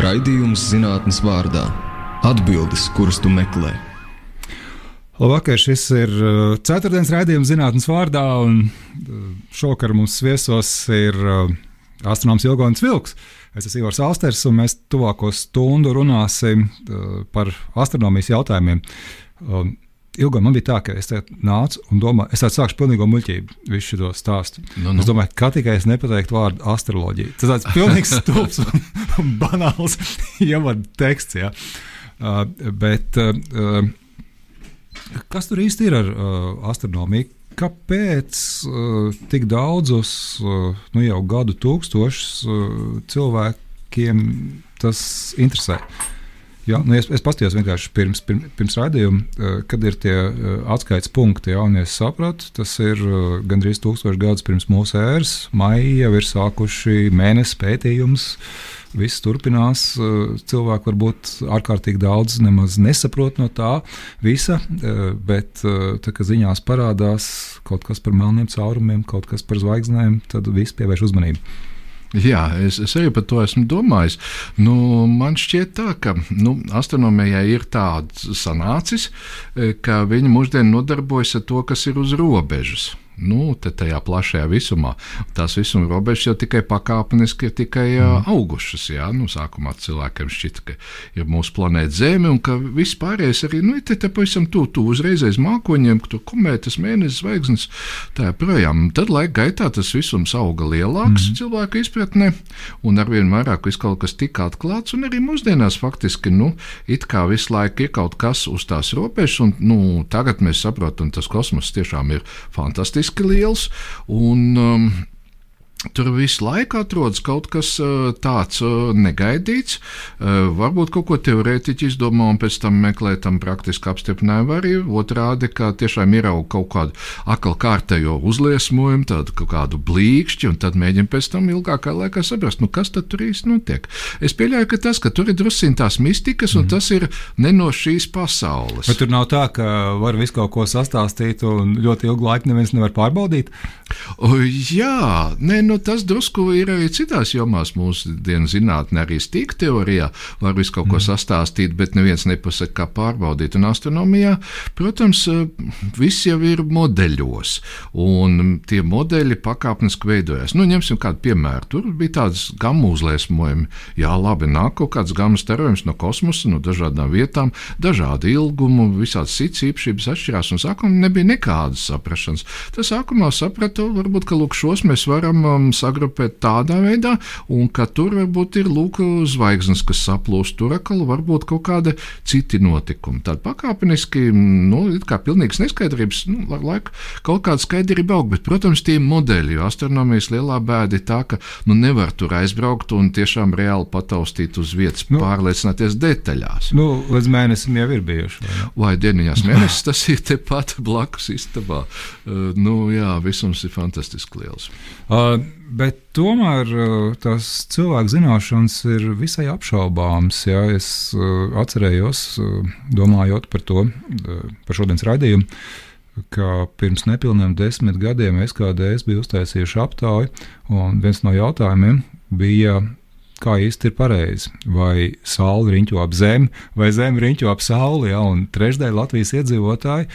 Raidījums zinātnes vārdā - atbildes, kuras tu meklē. Labvakar, šis ir uh, ceturtdienas raidījums zinātnes vārdā, un uh, šovakar mums viesos ir uh, astronoms Ilgons Vilks. Es esmu Ivars Alsters, un mēs tuvāko stundu runāsim par astronomijas jautājumiem. Ilgāk man bija tā, ka es nācu un domāju, es sāku pilnīgi muļķību visu šo stāstu. Nu, nu. Es domāju, ka tikai es nepateiktu vārdu astroloģija. Tas tāds pilnīgs stulbs un, un banāls ievadu teksts. Ja. Uh, bet uh, kas tur īsti ir ar uh, astronomiju? Kāpēc uh, tik daudzus uh, nu jau gadu tūkstošus uh, cilvēkiem tas interesē? Uh, Jā, nu es, es paskatījos vienkārši pirms, pirms, pirms raidījuma, eh, kad ir tie eh, atskaites punkti. Jā, es sapratu, tas ir eh, gandrīz tūkstoši gadus pirms mūsu ēras. Maija jau ir sākuši mēnesi pētījums. Viss turpinās. Cilvēki varbūt ārkārtīgi daudz nemaz nesaprot no tā visa, bet tad, kad ziņās parādās kaut kas par melniem caurumiem, kaut kas par zvaigznēm, tad viss pievērš uzmanību. Jā, es, es arī par to esmu domājis. Nu, man šķiet, tā, ka nu, astronomijai ir tāds sanācis, eh, ka viņi mūždien nodarbojas ar to, kas ir uz robežas nu, tajā plašajā visumā. Tās visuma robežas jau tikai pakāpeniski ir tikai mm. augušas. Jā, nu, sākumā cilvēkiem šķita, ka ir mūsu planēta Zeme un ka viss pārējais arī nu, te, te pavisam tuvu tu, uzreiz aiz mākoņiem, tur komētas, mēnesis, zvaigznes, tā joprojām. Tad laika gaitā tas visums auga lielāks mm. cilvēku izpratnē, un arvien vairāk viss kaut kas tika atklāts, un arī mūsdienās faktiski, nu, it kā visu laiku ir kaut kas uz tās robežas, un nu, tagad mēs saprotam, tas kosmos tiešām ir fantastisks fantastiski liels. Un, um, Tur visu laiku atrodas kaut kas tāds negaidīts. Varbūt kaut ko teorētiķi izdomā un pēc tam meklē tam praktiski apstiprinājumu. Arī otrādi, ka tiešām ierauga kaut kādu akal kārtējo uzliesmojumu, tādu kaut kādu blīkšķi, un tad mēģina pēc tam ilgākā laikā saprast, nu, kas tad tur īsti notiek. Es pieļauju, ka tas, ka tur ir drusciņ tās mistikas, un mm. tas ir ne no šīs pasaules. Bet tur nav tā, ka var visu kaut ko sastāstīt un ļoti ilgu laiku neviens nevar pārbaudīt. O, jā, nē, nu, tas drusku ir arī citās jomās. Mūsdienu zinātnē, arī stīk teorijā var visu kaut ko mm. sastāstīt, bet neviens nepasaka, kā pārbaudīt. Un astronomijā, protams, viss jau ir modeļos, un tie modeļi pakāpeniski veidojas. Nu, ņemsim kādu piemēru. Tur bija tāds gamu uzliesmojumi. Jā, labi, nāk kaut kāds gamu starojums no kosmosa, no dažādām vietām, dažādu ilgumu, visādas citas īpašības atšķirās, un sākumā nebija nekādas saprašanas. Tas sākumā sapratu, varbūt lūk, šos mēs varam um, sagrupēt tādā veidā, un ka tur varbūt ir lūk, zvaigznes, kas saplūst, tur atkal varbūt kaut kādi citi notikumi. Tad pakāpeniski, nu, kā pilnīgs neskaidrības, nu, ar laiku kaut kāda skaidrība aug, bet, protams, tie modeļi, jo astronomijas lielā bēda ir tā, ka nu, nevar tur aizbraukt un tiešām reāli pataustīt uz vietas, nu, pārliecināties detaļās. Nu, līdz mēnesim jau ir bijuši. Vai, vai dieniņās mēnesis tas ir tepat blakus istabā. Uh, nu, jā, visums ir fantastiski liels. Uh, bet tomēr uh, tās cilvēku zināšanas ir visai apšaubāmas. Ja? Es uh, atcerējos, uh, domājot par to, par šodienas raidījumu. Ka pirms nepilniem desmit gadiem SKDS bija uztaisījuši aptauju, un viens no jautājumiem bija, kā īsti ir pareizi. Vai saule riņķo ap zemi, vai zeme riņķo ap sauli, ja, un trešdaļa Latvijas iedzīvotāji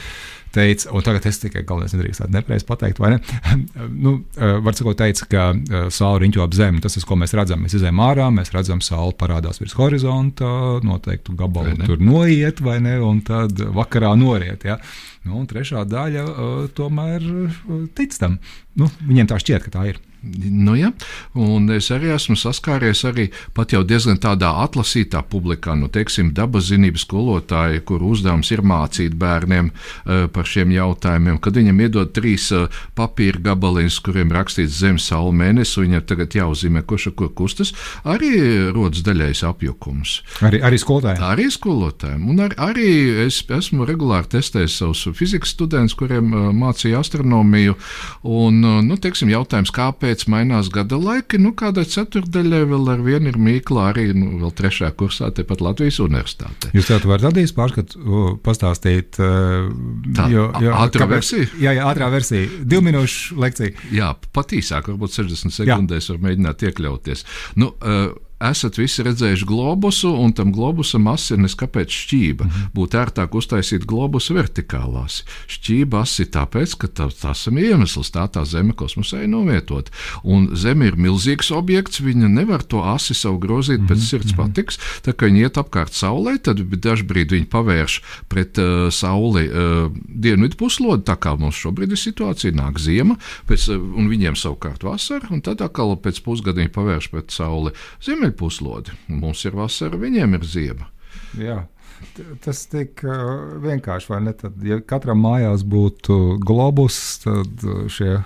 teica, un tagad es tikai galvenais nedrīkst tādu nepareizi pateikt, vai ne? nu, eh, var sakot, teica, ka eh, saule riņķo ap zemi, tas ko mēs redzam. Mēs izējām ārā, mēs redzam, saule parādās virs horizonta, noteiktu gabalu tur noiet, vai ne, un tad vakarā noriet. Ja? Nu, un trešā daļa uh, tomēr tic tam. Nu, viņiem tā šķiet, ka tā ir. Nu, ja. Un es arī esmu saskāries arī pat jau diezgan tādā atlasītā publikā, nu, teiksim, dabas zinības skolotāji, kur uzdevums ir mācīt bērniem uh, par šiem jautājumiem. Kad viņam iedod trīs uh, papīra gabaliņus, kuriem rakstīts Zemes, Saule, Mēnesis, viņam tagad jāuzzīmē, kurš ar kur kustas, arī rodas daļais apjukums. Arī, arī skolotājiem? Arī skolotājiem. Un ar, arī es esmu regulāri testējis savus fizikas studentus, kuriem uh, mācīja astronomiju. Un, nu, teiksim, jautājums, kāpēc? Kāpēc mainās gada laiki. Nu, kādai ceturdaļai vēl ar vienu ir mīkla arī nu, vēl trešajā kursā, tepat Latvijas universitātē. Jūs tev varat radīt pārskatu, pastāstīt. Tā, jo, jo, ātrā kāpēc, versija? Jā, jā, ātrā versija. Divu minūšu lekcija. Jā, pat īsāk, varbūt 60 sekundēs var mēģināt iekļauties. Nu, uh, esat visi redzējuši globusu, un tam globusam asa ir neskapēc šķība. Mm -hmm. Būtu ērtāk uztaisīt globusu vertikālās. Šķība asa ir tāpēc, ka tā, tas ir iemesls, tā tā Zeme kosmosā ir novietota. Un Zeme ir milzīgs objekts, viņa nevar to asi savu grozīt pēc mm -hmm. sirds patiks. Tā kā viņi iet apkārt Saulē, tad dažbrīd viņi pavērš pret uh, Sauli uh, dienvidu puslodi, tā kā mums šobrīd ir situācija, nāk ziema, pēc, uh, un viņiem savukārt vasara, un tad atkal pēc pusgada viņi pavērš pret Sauli ziemeļpuslodi. Mums ir vasara, viņiem ir ziema. Jā. Tas tik vienkārši, vai ne? Tad, ja katram mājās būtu globus, tad šie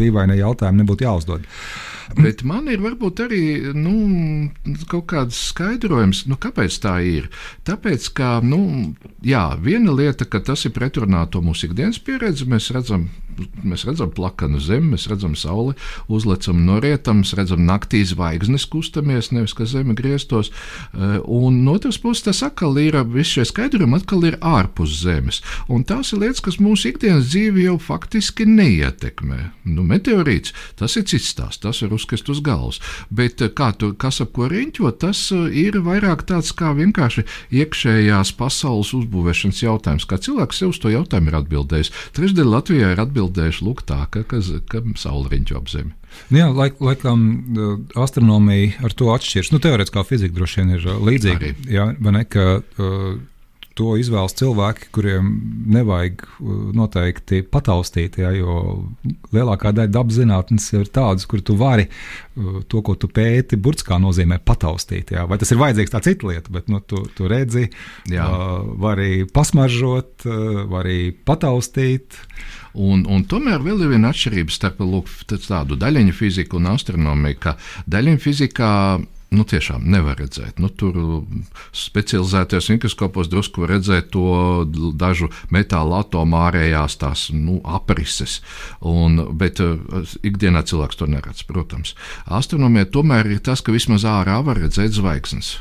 dīvainie jautājumi nebūtu jāuzdod. Bet man ir varbūt arī nu, kaut kāds skaidrojums, nu, kāpēc tā ir. Tāpēc, ka nu, jā, viena lieta, ka tas ir pretrunā to mūsu ikdienas pieredzi, mēs redzam, mēs redzam plakanu zemi, mēs redzam sauli, uzlecam no rietas, mēs redzam naktī zvaigznes kustamies, nevis ka zeme grieztos. Un no otras puses, tas atkal ir, visi šie skaidrojumi atkal ir ārpus zemes. Un tās ir lietas, kas mūsu ikdienas dzīvi jau faktiski neietekmē. Nu, meteorīts, tas ir cits stāsts, tas ir uzkrist uz galvas. Bet eh, kā tu, kas ap ko riņķot, tas eh, ir vairāk tāds kā vienkārši iekšējās pasaules uzbūvēšanas jautājums. Kā cilvēks sev uz to jautājumu ir atbildējis. Trešdaļa Latvijā ir atbildējuši lūk tā, ka, ka, ka saule riņķo ap zemi. Nu jā, laik, laikam astronomija ar to atšķiras. Nu, Teorētiskā fizika droši vien ir līdzīga. Jā, vai ne, ka, uh, to izvēlas cilvēki, kuriem nevajag uh, noteikti pataustīt. Ja, jo lielākā daļa dabas zinātnes ir tādas, kur tu vari uh, to, ko tu pēti, burtiskā nozīmē pataustīt. Ja. Vai tas ir vajadzīgs, tā cita lieta, bet nu, tu, tu redzi, Jā. uh, vari pasmaržot, uh, vari pataustīt. Un, un tomēr vēl ir viena atšķirība starp lūk, tādu daļiņu fiziku un astronomiju, ka daļiņu fizikā nu, tiešām nevar redzēt. Nu, tur specializētajos mikroskopos drusku redzēt to dažu metāla atomu ārējās tās nu, aprises. Un, bet uh, ikdienā cilvēks to neredz, protams. Astronomija tomēr ir tas, ka vismaz ārā var redzēt zvaigznes.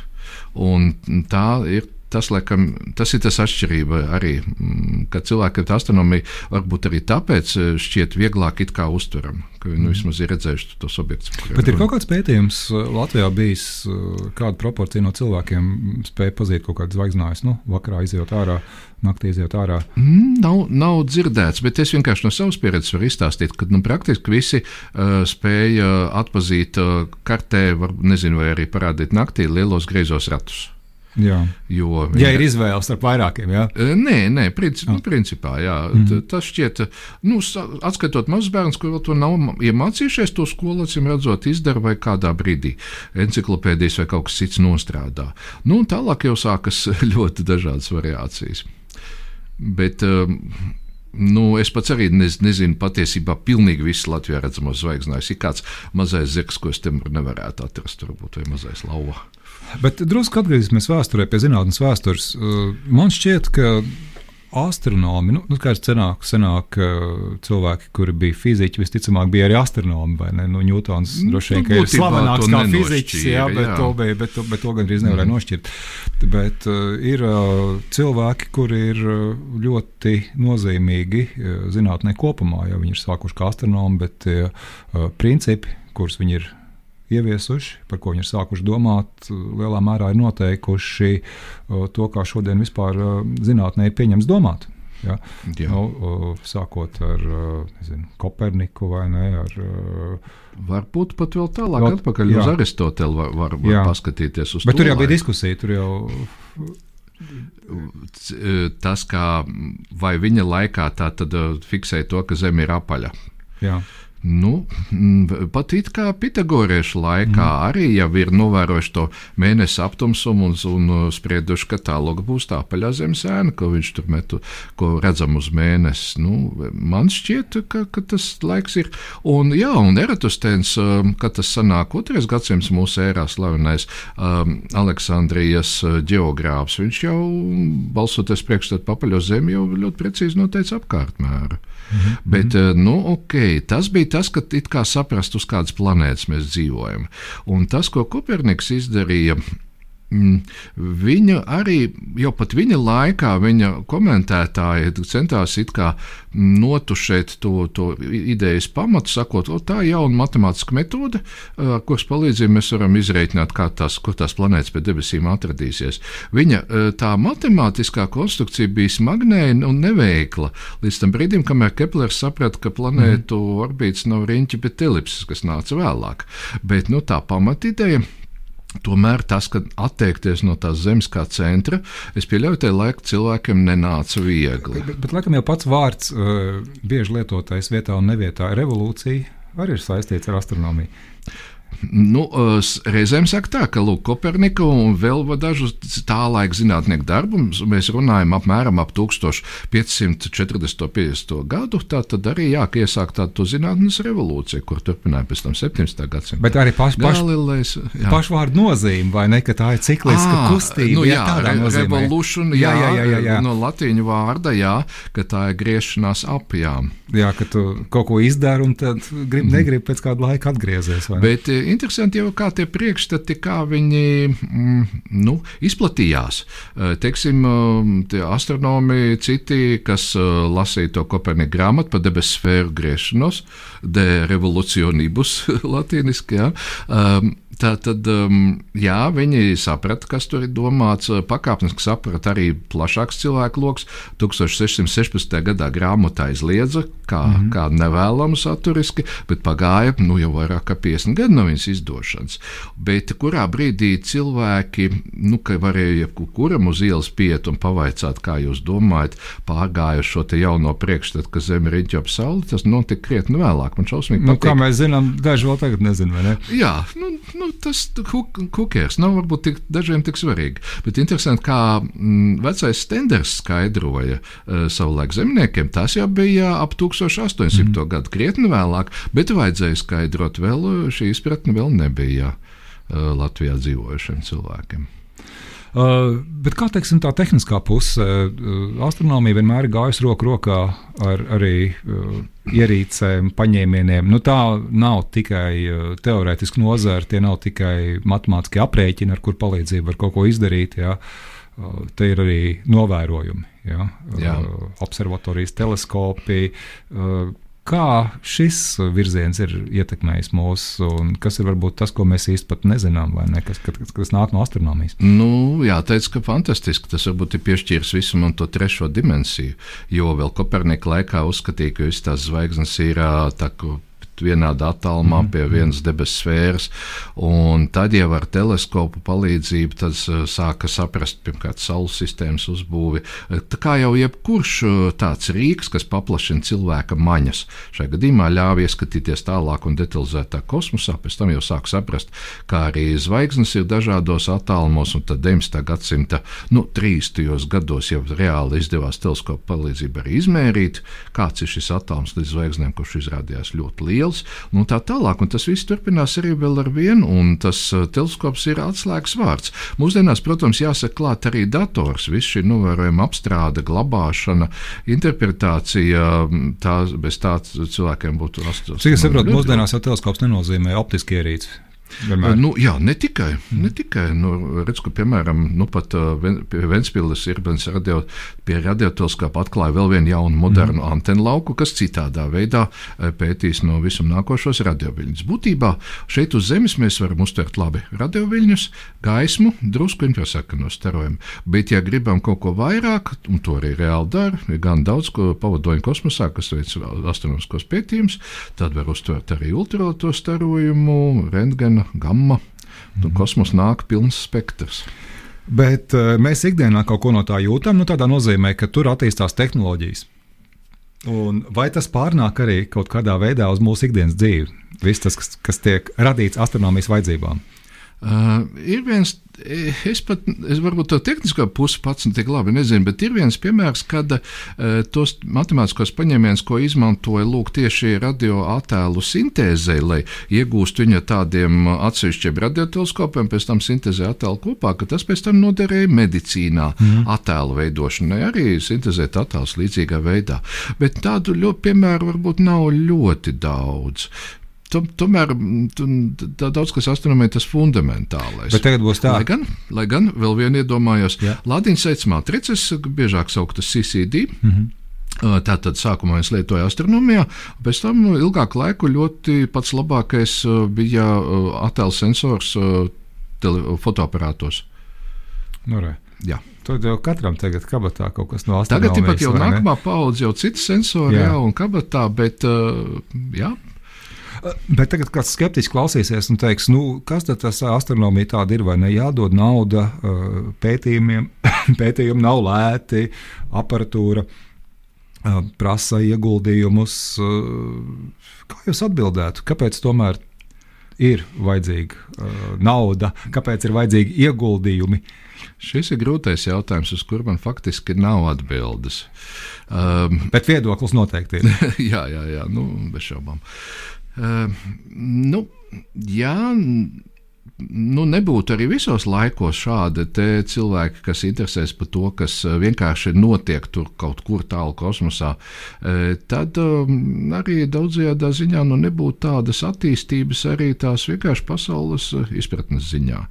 Un tā ir tas, laikam, tas ir tas atšķirība arī, mm, ka cilvēki ar astronomiju varbūt arī tāpēc eh, šķiet vieglāk it kā uztveram, ka viņi nu, vismaz ir redzējuši tos objektus. Bet ir kaut kāds pētījums eh, Latvijā bijis, eh, kāda proporcija no cilvēkiem spēja pazīt kaut kādas zvaigznājas, nu, vakarā izjūt ārā. Naktī iziet ārā. Mm, nav, nav dzirdēts, bet es vienkārši no savas pieredzes varu izstāstīt, ka nu, praktiski visi uh, spēja atpazīt uh, kartē, var, nezinu, vai arī parādīt naktī lielos griezos ratus. Jā. Jo, ja ir izvēle starp vairākiem, jā? Nē, nē princi, nu, principā, jā. Mm. Tas šķiet, nu, atskatot mazus bērnus, kur vēl to nav iemācījušies, to skolu acīm redzot, izdara vai kādā brīdī enciklopēdijas vai kaut kas cits nostrādā. Nu, tālāk jau sākas ļoti dažādas variācijas. Bet, um, Nu, es pats arī nez, nezinu, patiesībā pilnīgi visu Latvijā redzamo zvaigznājus. Ir kāds mazais zirgs, ko es te nevarētu atrast, varbūt vai mazais lauva. Bet drusku atgriezīsimies vēsturē pie zinātnes vēstures. Uh, man šķiet, ka astronomi, nu, nu kāds senāk, senāk cilvēki, kuri bija fiziķi, visticamāk bija arī astronomi, vai ne? Nu, Ņūtons nu, droši vien ir slavenāks kā fiziķis, jā, bet, jā. To, bija, bet, to, bet to gandrīz nevarēja mm. nošķirt. Bet uh, ir uh, cilvēki, kuri ir ļoti nozīmīgi uh, zinātnē kopumā, ja viņi ir sākuši kā astronomi, bet uh, principi, kurus viņi ir ieviesuši, par ko viņi ir sākuši domāt, lielā mērā ir noteikuši to, kā šodien vispār zinātnē ir pieņemts domāt. Ja? Jā. Nu, sākot ar nezinu, Koperniku vai ne. Ar, Varbūt pat vēl tālāk, vēl, atpakaļ jā. uz Aristoteli var, var, var jā. paskatīties. Bet tur jau laiku. bija diskusija. Tur jau tas, kā vai viņa laikā tā tad fiksēja to, ka Zeme ir apaļa. Jā. Nu, pat it kā pitagoriešu laikā mm. arī jau ir novērojuši to mēnesi aptumsumu un, un sprieduši, ka tālāk būs tā paļā zemes ēna, ko viņš tur metu, ko redzam uz mēnesi. Nu, man šķiet, ka, ka tas laiks ir. Un, jā, un Eratostēns, um, kad tas sanāk otrais gadsimts mūsu ērā slavenais um, Aleksandrijas uh, geogrāfs, viņš jau balsoties priekšstat papaļo zemi jau ļoti precīzi noteica apkārtmēru. Mhm. Bet, uh, nu, ok, tas bija tas, ka it kā saprast, uz kādas planētas mēs dzīvojam. Un tas, ko Koperniks izdarīja, Mm, viņa arī jau pat viņa laikā, viņa komentētāji centās notušēt to, to idejas pamatu, sakot, tā ir jauna matemātiska metode, kuras palīdzību mēs varam izreikināt, kā tās, kur tās planētas pie debesīm atradīsies. Viņa tā matemātiskā konstrukcija bija smagnēja un neveikla līdz tam brīdim, kamēr Keplers saprata, ka planētu mm. orbīts nav riņķi, bet elipses, kas nāca vēlāk. Bet nu, tā pamatideja Tomēr tas, ka atteikties no tās zemes kā centra, es pieļauju, ka laika cilvēkiem nenāca viegli. Bet, bet laikam jau pats vārds, uh, bieži lietotais vietā un nevietā, revolūcija arī ir saistīts ar astronomiju. Nu, reizēm saka tā, ka Lūk, Kopernika un vēl dažus tā laika zinātnieku darbus mēs runājam apmēram ap 1540. gadu. Tā tad arī jā, iesāk tādu zinātnes revolūciju, kur turpināja pēc tam 17. gadsimta. Bet arī paš, paš, pašvārdu nozīme, vai ne, ka tā ir cikliska à, kustība? Nu, jā, jā re, revolution, jā, jā, jā, jā, jā. no latīņu vārda, jā, ka tā ir griešanās apjām. Jā, ka tu kaut ko izdari un tad grib, mhm. negribi pēc kāda laika atgriezties. Bet interesanti jau kā tie priekšstati, kā viņi mm, nu, izplatījās. Eh, teiksim, eh, tie astronomi, citi, kas eh, lasīja to Kopernika grāmatu par debesu sfēru griešanos, de revolucionibus latīniski. Ja, um, Tā tad, um, jā, viņi saprata, kas tur ir domāts. Pakāpeniski saprata arī plašāks cilvēku lokus. 1616. gadā grāmatā aizliedza, kā, mm -hmm. kā nevēlamu saturiski, bet pagāja nu, jau vairāk kā 50 gadi no viņas izdošanas. Bet kurā brīdī cilvēki, nu, ka varēja jebkuram uz ielas piet un pavaicāt, kā jūs domājat, pārgāju šo jauno priekšstatu, ka Zeme ir ap sauli, tas notika krietni vēlāk. Man šausmīgi nu, patīk. Kā mēs zinām, daži vēl tagad nezina, vai ne? Jā, nu, nu nu, tas kukers nav varbūt tik, dažiem tik svarīgi. Bet interesanti, kā mm, vecais Stenders skaidroja uh, savulaik zemniekiem, tas jau bija ap 1800. Mm. gadu, krietni vēlāk, bet vajadzēja skaidrot vēl, šī izpratne vēl nebija uh, Latvijā dzīvojušiem cilvēkiem. Uh, bet kā teiksim, tā tehniskā puse, uh, astronomija vienmēr ir gājusi roku rokā ar arī uh, ierīcēm, paņēmieniem. Nu, tā nav tikai teorētiska nozara, tie nav tikai matemātiskie aprēķini, ar kur palīdzību var kaut ko izdarīt. Jā. Te ir arī novērojumi. Uh, observatorijas teleskopi. Kā šis virziens ir ietekmējis mūs, un kas ir varbūt tas, ko mēs pat nezinām, vai ne, kas, kas, kas nāk no astronomijas? Nu, jā, teica, ka fantastiski. Tas varbūt ir piešķīris visam to trešo dimensiju, jo vēl Kopernika laikā uzskatīja, ka visas tās zvaigznes ir tā, vienādā attālumā mm. pie vienas debesu sfēras. Tad jau ar teleskopu palīdzību tas sāka saprast pirmkārt saules sistēmas uzbūvi. Tā kā jau jebkurš uh, tāds rīks, kas paplašina cilvēka maņas, šajā gadījumā ļāva ieskatīties tālāk un detalizētāk kosmosā, pēc tam jau sāk saprast, kā arī zvaigznes ir dažādos attālumos, un tad 19. gadsimta nu, 30. gados jau reāli izdevās teleskopu palīdzību arī izmērīt, kāds ir šis attālums līdz zvaigznēm, kurš izrādījās ļoti liels liels, un tā tālāk. Un tas viss turpinās arī vēl ar vienu, un tas uh, teleskops ir atslēgas vārds. Mūsdienās, protams, jāsaka klāt arī dators, viss šī novērojama apstrāde, glabāšana, interpretācija, tā, bez tā cilvēkiem būtu astoņas. Cik es saprotu, mūsdienās jau teleskops nenozīmē optiski ierīci. Vienmēr. Nu, jā, ne tikai. Mm. Ne tikai nu, redz, ka, piemēram, nu, pat, uh, Ventspīles ir radio, pie radioteleskopa atklāja vēl vienu jaunu, modernu mm. antenu lauku, kas citādā veidā pētīs no visam nākošos radioviļņus. Būtībā šeit uz Zemes mēs varam uztvert labi radioviļņus, gaismu, drusku infrasarkano starojumu. Bet, ja gribam kaut ko vairāk, un to arī reāli dara, ir gan daudz ko pavadoņu kosmosā, kas veic astronomiskos pētījumus, tad var uztvert arī ultravioleto starojumu, rentgenu rentgena, gamma. Mm. Kosmos nāk pilns spektrs. Bet uh, mēs ikdienā kaut ko no tā jūtam. Nu, tādā nozīmē, ka tur attīstās tehnoloģijas. Un vai tas pārnāk arī kaut kādā veidā uz mūsu ikdienas dzīvi? Viss tas, kas, kas tiek radīts astronomijas vajadzībām. Uh, ir viens Es pat, es varbūt to tehnisko pusi pats ne tik labi nezinu, bet ir viens piemērs, kad uh, tos matemātiskos paņēmienus, ko izmantoja lūk, tieši radioattēlu sintēzē, lai iegūstu viņa tādiem atsevišķiem radioteleskopiem, pēc tam sintēzē attēlu kopā, ka tas pēc tam noderēja medicīnā mm. attēlu veidošanai, arī sintēzēt attēlus līdzīgā veidā. Bet tādu ļoti piemēru varbūt nav ļoti daudz. Tomēr daudz kas astronomijā tas fundamentālais. Bet tagad būs tā. Lai gan, lai gan vēl vien iedomājos, Lādiņa seica matricas, biežāk sauktas CCD. Mm -hmm. Tātad sākumā es lietoju astronomijā, pēc tam ilgāku laiku ļoti pats labākais bija attēlu sensors fotoaparātos. Nu, re. Jā. Tur jau katram tagad kabatā kaut kas no astronomijas. Tagad pat jau nākamā paudze jau citi sensori, jā, jā un kabatā, bet jā. Bet tagad kāds skeptiski klausīsies un teiks, nu, kas tad tas astronomija tāda ir, vai ne jādod nauda pētījumiem, pētījumi nav lēti, aparatūra prasa ieguldījumus. Kā jūs atbildētu, kāpēc tomēr ir vajadzīga nauda, kāpēc ir vajadzīgi ieguldījumi? Šis ir grūtais jautājums, uz kuru man faktiski nav atbildes. Um, Bet viedoklis noteikti ir. jā, jā, jā nu, bez šaubām. Uh, nu, jā, nu, nebūtu arī visos laikos šādi cilvēki, kas interesēs par to, kas eh, vienkārši notiek tur kaut kur tālu kosmosā, eh, tad um, arī daudzajā ziņā nu, nebūtu tādas attīstības arī tās vienkārši pasaules eh, izpratnes ziņā.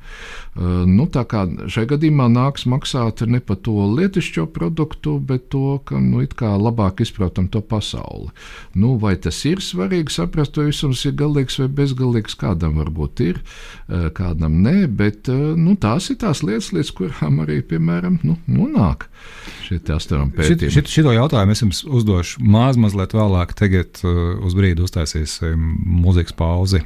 Nu, tā kā šajā gadījumā nāks maksāt ne par to lietišķo produktu, bet to, ka nu, labāk izprotam to pasauli. Nu, vai tas ir svarīgi saprast, vai visums ir galīgs vai bezgalīgs, kādam varbūt ir kādam nē, bet eh, nu, tās ir tās lietas, līdz kurām arī, piemēram, nu, nonāk šie astronomi pētījumi. Šit, šito jautājumu es jums uzdošu maz mazliet vēlāk, tagad uz brīdi uztaisīsim mūzikas pauzi.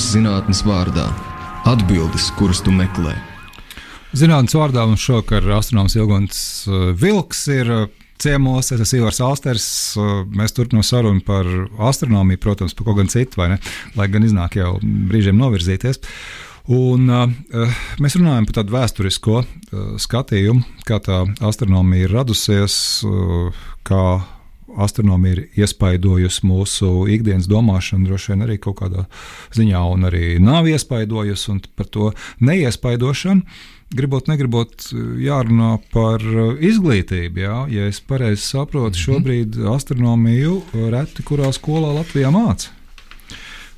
Raidījums zinātnes vārdā - atbildes, kuras tu meklē. Zinātnes vārdā mums šovakar astronoms Ilgons uh, Vilks ir uh, ciemos. Es esmu Ivars Alsters. Uh, mēs turpinām sarunu par astronomiju, protams, par ko gan citu, vai ne? Lai gan iznāk jau brīžiem novirzīties. Un, uh, mēs runājam par tādu vēsturisko uh, skatījumu, kā tā astronomija ir radusies, uh, kā astronomija ir iespaidojusi mūsu ikdienas domāšanu, droši vien arī kaut kādā ziņā, un arī nav iespaidojusi, un par to neiespaidošanu. Gribot, negribot, jārunā par izglītību. Jā. Ja es pareizi saprotu, mhm. šobrīd astronomiju reti kurā skolā Latvijā mācīja.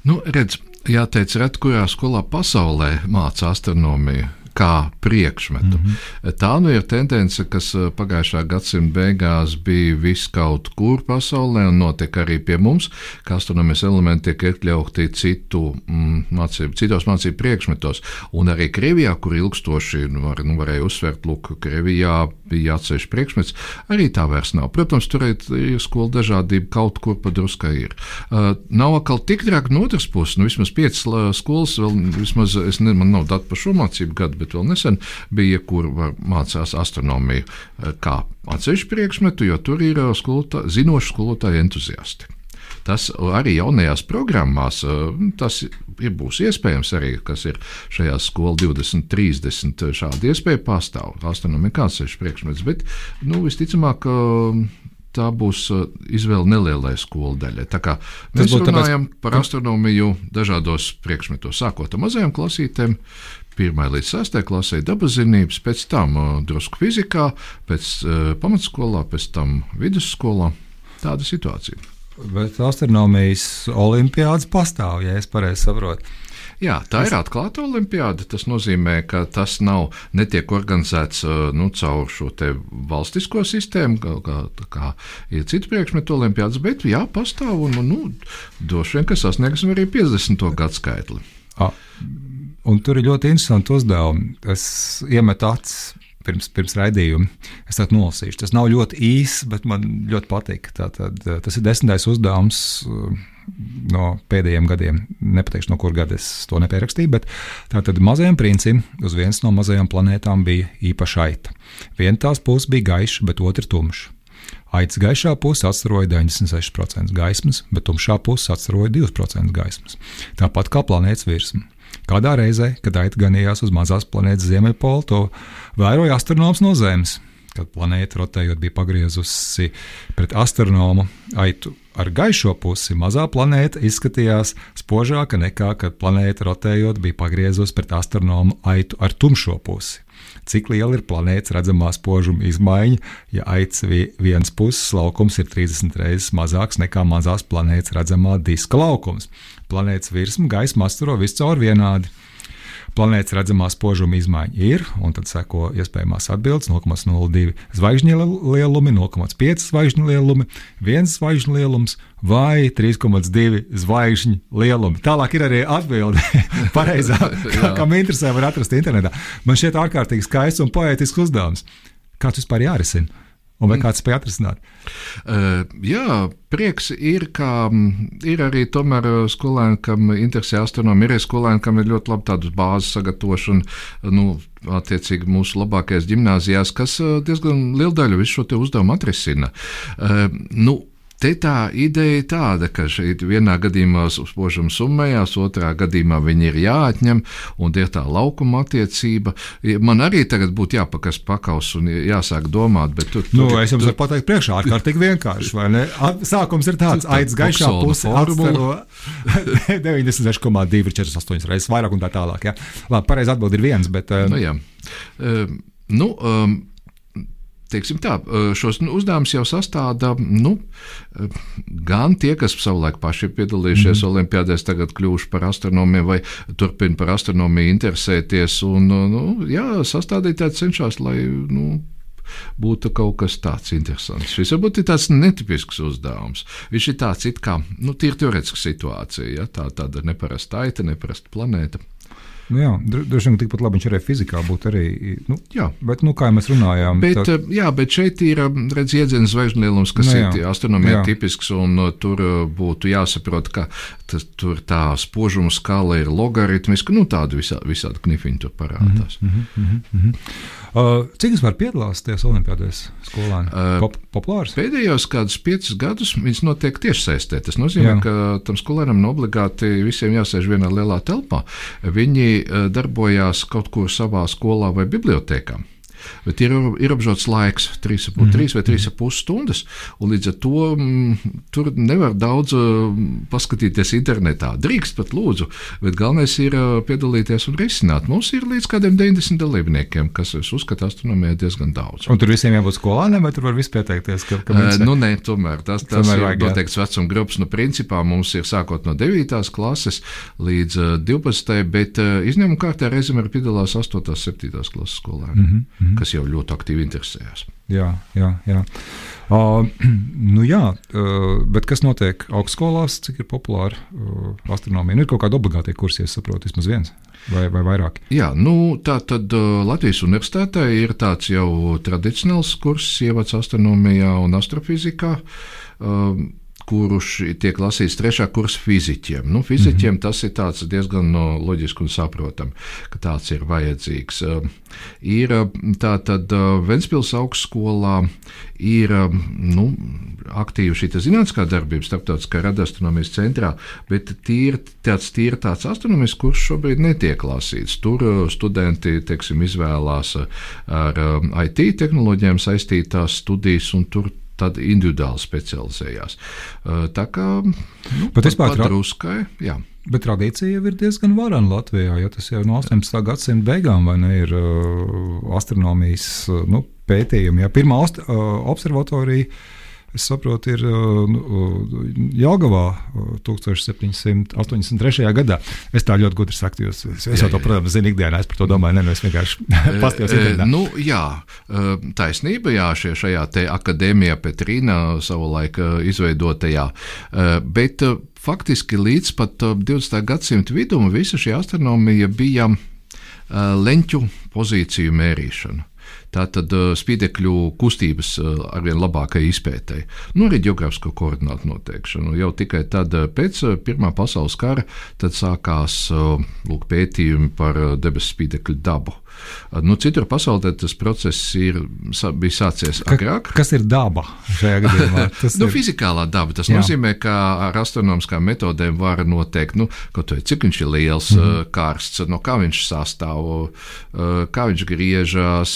Nu, redz, jāteic, reti kurā skolā pasaulē mācīja astronomiju kā priekšmetu. Mm -hmm. Tā nu ir tendence, kas eh, pagājušā gadsimta beigās bija viskaut kur pasaulē un notiek arī pie mums, ka astronomijas elementi tiek iekļauti citu, mm, mācību, citos mācību priekšmetos. Un arī Krievijā, kur ilgstoši nu, var, nu, varēja uzsvērt, lūk, Krievijā bija atsevišķi priekšmets, arī tā vairs nav. Protams, tur ir skola dažādība, kaut kur padruskai ir. Uh, nav atkal tik traki no otras puses, nu vismaz piecas skolas, vēl vismaz, es ne, man nav datu par šo mācību gadu, bet vēl nesen bija, kur mācās astronomiju eh, kā atsevišķu priekšmetu, jo tur ir eh, skolotā, zinoši skolotāji entuziasti. Tas arī jaunajās programmās, eh, tas ir, būs iespējams arī, kas ir šajā skolā 20, 30. Šāda iespēja pastāv. Astronomija kāds ir priekšmets, bet nu, visticamāk, tā būs izvēle nelielai skolu daļai. Mēs runājam tāpēc... par astronomiju dažādos priekšmetos, sākot ar mazajām klasītēm, 1 līdz 6 klasē dabas zinības, pēc tam uh, drusku fizikā, pēc uh, pamatskolā, pēc tam vidusskolā. Tāda situācija. Bet astronomijas olimpiādas pastāv, ja es pareizi saprotu. Jā, tā ir atklāta olimpiāda. Tas nozīmē, ka tas nav netiek organizēts uh, nu, caur šo valstisko sistēmu, kā, kā, kā ir citu priekšmetu olimpiādas, bet jā, pastāv un nu, droši vien, ka sasniegsim arī 50. gadu skaitli. A, Un tur ir ļoti interesanti uzdevumi. Es iemetu acis pirms, pirms raidījuma. Es tādu nolasīšu. Tas nav ļoti īss, bet man ļoti patīk. Tātad, tas ir desmitais uzdevums eh, no pēdējiem gadiem. Nepateikšu, no kur gada es to nepierakstīju, bet tātad mazajam princim uz vienas no mazajām planētām bija īpaša aita. Viena tās puses bija gaiša, bet otra tumša. Aitas gaišā puse atstaroja 96% gaismas, bet tumšā puse atstaroja 2% gaismas. Tāpat kā planētas virsma. Kādā reizē, kad aita ganījās uz mazās planētas ziemeļpolu, to vēroja astronoms no Zemes. Kad planēta rotējot bija pagriezusi pret astronomu aitu ar gaišo pusi, mazā planēta izskatījās spožāka nekā, kad planēta rotējot bija pagriezusi pret astronomu aitu ar tumšo pusi. Cik liela ir planētas redzamā spožuma izmaiņa, ja aicis viens puses laukums ir 30 reizes mazāks nekā mazās planētas redzamā diska laukums? planētas virsmu gaisma asturo viscaur vienādi. Planētas redzamā spožuma izmaiņa ir, un tad seko iespējamās atbildes 0,02 zvaigžņu lielumi, 0,5 zvaigžņu lielumi, 1 zvaigžņu lielums vai 3,2 zvaigžņu lielumi. Tālāk ir arī atbilde. Pareizā, kā, kam interesē, var atrast internetā. Man šķiet ārkārtīgi skaists un poētisks uzdevums. Kāds vispār jārisina? Un vai kāds spēj atrisināt? Uh, jā, prieks ir, ka ir arī tomēr skolēni, kam interesē astronomija, ir skolēni, kam ir ļoti labi tādas bāzes sagatavošana. Nu, Attiecīgi mūsu labākajās gimnājās, kas diezgan lielu daļu visu šo uzdevumu atrisina. Uh, nu, Te tā ideja ir tāda, ka šeit vienā gadījumā spožums summējās, otrā gadījumā viņi ir jāatņem, un ir tā laukuma attiecība. Man arī tagad būtu jāpakas pakaus un jāsāk domāt, bet tur. Nu, es jums tur... varu pateikt priekšā, ārkārtīgi vienkārši, vai ne? Sākums ir tāds, aiz gaišā puse atstaro 96,2 ir 48 reizes vairāk un tā tālāk. Ja? Labi, pareizi atbild ir viens, bet. Um... Nu, jā. Uh, nu, um, teiksim tā, šos uzdevumus jau sastāda nu, gan tie, kas savulaik paši ir piedalījušies mm. Olimpijādēs, tagad kļuvuši par astronomiem vai turpina par astronomiju interesēties. Un, nu, jā, sastādītāji cenšas, lai nu, būtu kaut kas tāds interesants. Šis varbūt ir tāds netipisks uzdevums. Viņš ir tāds it kā nu, tīri teorētisks situācija, ja? tā, tāda neparasta aita, neparasta planēta. Nu, jā, dro- droši vien tikpat labi viņš arī fizikā būtu. Arī, nu, Jā. bet, nu, kā mēs runājām, Bet, tad- tad... jā, bet šeit ir redz, iedziens zvaigžņu lielums, kas Nu, jā. ir astronomijā Jā. tipisks, un uh, tur būtu jāsaprot, ka tas, tur tā spožuma skala ir logaritmiska, nu tāda visā, visādi knifiņi tur parādās. Mm -hmm. uh, cik vispār piedalās tajās olimpiādēs skolēni? Uh, Pop, populārs? Pēdējos kādus piecus gadus viņas notiek tiešsaistē. Tas nozīmē, Jā. Ka tam skolēnam obligāti visiem jāsēž vienā lielā telpā. Viņi eh, darbojās kaut kur savā skolā vai bibliotekā. Bet ir ierobežots laiks, 3,5 mm -hmm. vai 3,5 stundas. un Līdz ar to mm, tur nevar daudz uh, paskatīties internetā. Drīkst pat lūdzu, bet galvenais ir uh, piedalīties un risināt. Mums ir līdz kādiem 90 dalībniekiem, kas, es uzskatu, astronomijā diezgan daudz. Un tur visiem jābūt skolēniem, vai tur var pieteikties? Ka, ka Uh, mēs- nu, nē, tomēr tas, tas Tomēr ir vajag, noteikts vecuma grupas. Nu, principā mums ir sākot no 9. klases līdz uh, 12. bet uh, izņēmuma kārtā reizēm arī piedalās 8. un 7. klases skolēni, mm Mhm, -hmm. kas jau ļoti aktīvi interesējas. Jā, jā. jā. Uh, nu jā, uh, bet kas notiek augstskolās, cik ir populāra uh, astronomija? Nu, ir kaut kāda obligāta kursa, ja es saprotu, vismaz viens vai, vai vairāk. Jā, nu, tā tad uh, Latvijas universitātē ir tāds jau tradicionāls kurs, ievads astronomijā un astrofizikā. Uh, kurš tiek lasīts trešā kursa fizikiem. Nu, fizikiem mm -hmm. tas ir diezgan no, loģiski un saprotami, ka tāds ir vajadzīgs. Uh, ir uh, tā tad uh, Ventspils augstskolā ir uh, nu, aktīva šī zinātniskā darbība starptautiskā radioastronomijas centrā, bet tīri, tāds, tīri tāds astronomisks kurs šobrīd netiek lasīts. Tur studenti teiksim, izvēlās ar IT tehnoloģijām saistītās studijas un tur tad individuāli specializējās. Tā kā nu, Bet vispār druskai, jā. Bet tradīcija jau ir diezgan varana Latvijā, jo tas jau no 18. gadsimta beigām ne, ir astronomijas nu, pētījumi. Jā. Pirmā uh, observatorija, es saprotu, ir uh, nu, uh, Jāgavā uh, 1783. gadā. Es tā ļoti gudri saku, jo es, Jā, jau to, jā. protams, zinu ikdienā, es par to domāju, ne, nu, es vienkārši pastījos E, internetā. Nu, jā, e, taisnība, jā, šie, šajā te akadēmijā Petrīna savulaik izveidotajā, bet faktiski līdz pat e, 20. gadsimta vidum visa šī astronomija bija leņķu pozīciju mērīšana. Tātad uh, spīdekļu kustības uh, arvien labākai izpētēji, nu arī geogrāfisko koordinātu noteikšanu. Jau tikai tad, uh, pēc Pirmā pasaules kara, sākās lūk, pētījumi par debesu spīdekļu dabu. Nu, citur pasaulē tas process ir, bija sācies agrāk. Kas ir daba šajā gadījumā? Tas Nu, ir- fizikālā daba. Tas Jā. Nozīmē, ka ar astronomiskām metodēm var noteikt, nu, vai cik viņš ir liels, mm -hmm. karsts, no kā viņš sastāv, kā viņš griežas,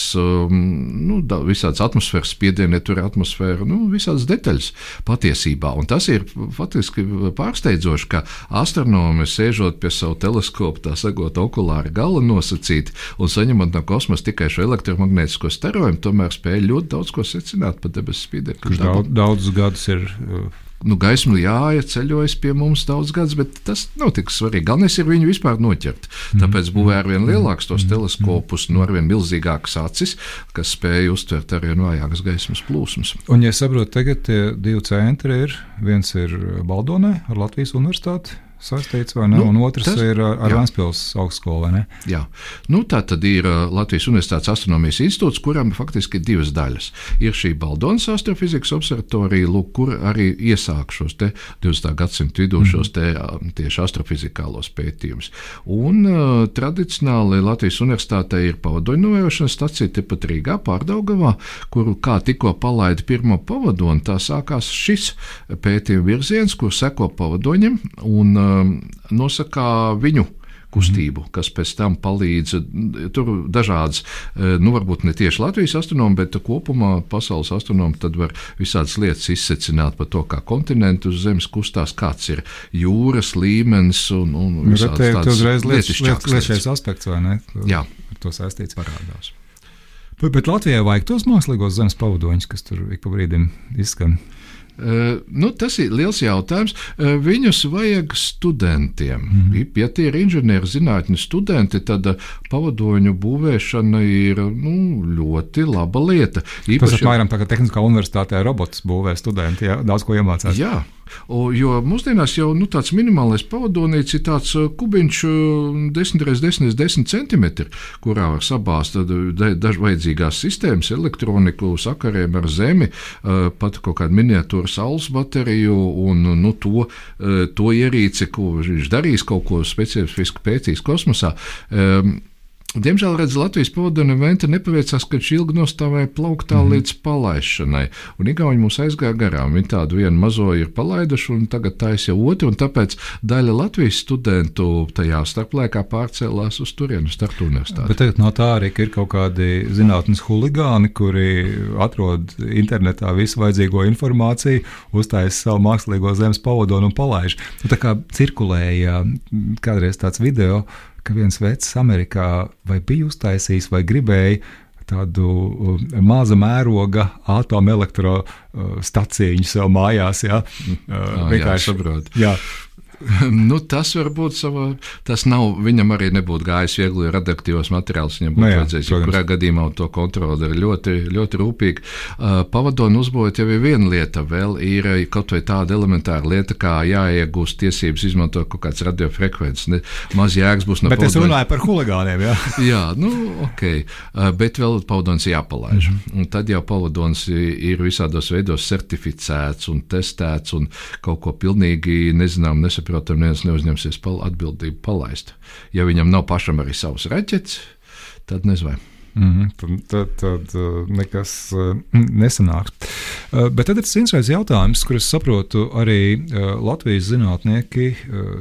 nu, da- visādas atmosfēras spiedieni, tur atmosfēra, nu, visādas detaļas patiesībā. Un tas ir faktiski pārsteidzoši, ka astronomi sēžot pie savu teleskopu, tā sakot, okulāra gala nosacīt un saņemot no kosmosa tikai šo elektromagnētisko starojumu, tomēr spēja ļoti daudz ko secināt par debesu spīdekļu. Kurš daudz, daudzus gadus ir. uh, Nu, gaisma jāja ceļojas pie mums daudz gadus, bet tas nav tik svarīgi. Galvenais ir viņu vispār noķert. Tāpēc būvē ar vien lielākus tos teleskopus, no ar vien milzīgākas acis, kas spēj uztvert ar vien vājākas gaismas plūsmas. Un, ja saprotu, tagad tie divi centri ir. Viens ir Baldonē ar Latvijas universitāti saistīts, vai ne? Nu, un otrs tas- ir ar, ar jā. Vēnspils augstskolu, vai ne? Jā, nu, tā tad ir uh, Latvijas Universitātes astronomijas institūts, kuram faktiski ir divas daļas. Ir šī Baldonas astrofizikas observatorija, lūk, kur arī iesāk šos te 20. gadsimta vidū šos te uh, tieši astrofizikālos pētījumus. Un uh, tradicionāli Latvijas Universitātē ir pavadoņu novērošanas stacija tepat Rīgā, Pārdaugavā, kuru kā tikko palaida pirmo pavadoni, tā sākās šis pētījuma virziens, kur seko pavadoņiem un um, nosaka viņu kustību, kas pēc tam palīdz. Tur dažādas, eh, nu, varbūt ne tieši Latvijas astronomi, bet kopumā pasaules astronomi tad var visādas lietas izsecināt par to, kā kontinentu uz Zemes kustās, kāds ir jūras līmenis un, un Nu, visādas te- te tādas uzreiz lietišķākas aspekts, vai ne? Jā. Ar to saistīts. Parādās. Bet, bet Latvijai vajag tos mākslīgos zemes pavadoņus, kas tur ik pa brīdim izskan. Uh, nu, tas ir liels jautājums. Uh, viņus vajag studentiem. Mm. Ja tie ir inženierzinātņu studenti, tad uh, pavadoņu būvēšana ir nu, ļoti laba lieta. Tas ir apmēram tā, ka Tehniskā universitātē robots būvē studenti, jā, daudz ko iemācās. Jā, jo mūsdienās jau nu, tāds minimālais pavadonīts ir tāds kubiņš 10 x 10 x 10 cm, kurā var sabāzt dažādas vajadzīgās sistēmas, elektroniku, sakariem ar zemi, pat kaut kādu miniatūru saules bateriju un nu, to, to ierīci, ko viņš darīs, kaut ko specifiski pētīs kosmosā. Diemžēl redz, Latvijas pavadona venta nepaveicās, ka viņš ilgi nostāvēja plauktā mm. līdz palaišanai, un Igauni mūs aizgāja garām. Viņi tādu vienu mazo ir palaiduši, un tagad taisa jau otru, un tāpēc daļa Latvijas studentu tajā starplaikā pārcēlās uz turienu, starp universitāti. Bet tagad no tā arī ir kaut kādi zinātnes huligāni, kuri atrod internetā visu vajadzīgo informāciju, uztājas savu mākslīgo zemes pavadonu un palaiž. Nu, tā kā cirkulēja kādreiz tāds video, ka viens vecs Amerikā vai bija uztaisījis vai gribēja tādu uh, maza mēroga atomelektrostaciju sev mājās. Ja? Uh, vienkārši saprotu. Nu, tas varbūt savā, tas nav, viņam arī nebūtu gājis viegli radioaktīvos materiālus. Viņam būtu nu jā, vajadzējis, ja kurā gadījumā to kontroli ir ļoti, ļoti rūpīgi. Uh, pavadonu uzbūvēt jau ir viena lieta, vēl ir kaut vai tāda elementāra lieta, kā jāiegūst tiesības izmantot kaut kādas radiofrekvences. Maz jēgas būs no bet pavadona. Bet es runāju par huligāniem, jā. jā, nu, ok, uh, bet vēl pavadons jāpalaiž. Mm -hmm. Un tad jau pavadons ir visādos veidos certificēts un testēts un kaut ko pilnīgi nezinām, nesaprotam saprotam, neviens neuzņemsies pal atbildību palaist. Ja viņam nav pašam arī savs raķets, tad nezinu. Mm -hmm, tad, tad, tad uh, nekas uh, nesanāks. Uh, bet tad ir interesants jautājums, kurus saprotu arī Latvijas zinātnieki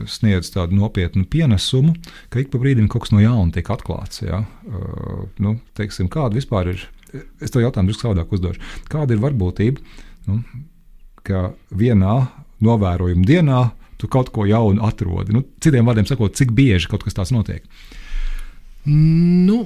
sniedz tādu nopietnu pienesumu, ka ik pa brīdim kaut kas no jauna tiek atklāts. Ja? Nu, teiksim, kāda vispār ir? Es to jautājumu drusku savādāk uzdošu. Kāda ir varbūtība, nu, ka vienā novērojuma dienā tu kaut ko jaunu atrodi. Nu, citiem vārdiem sakot, cik bieži kaut kas tāds notiek? Nu,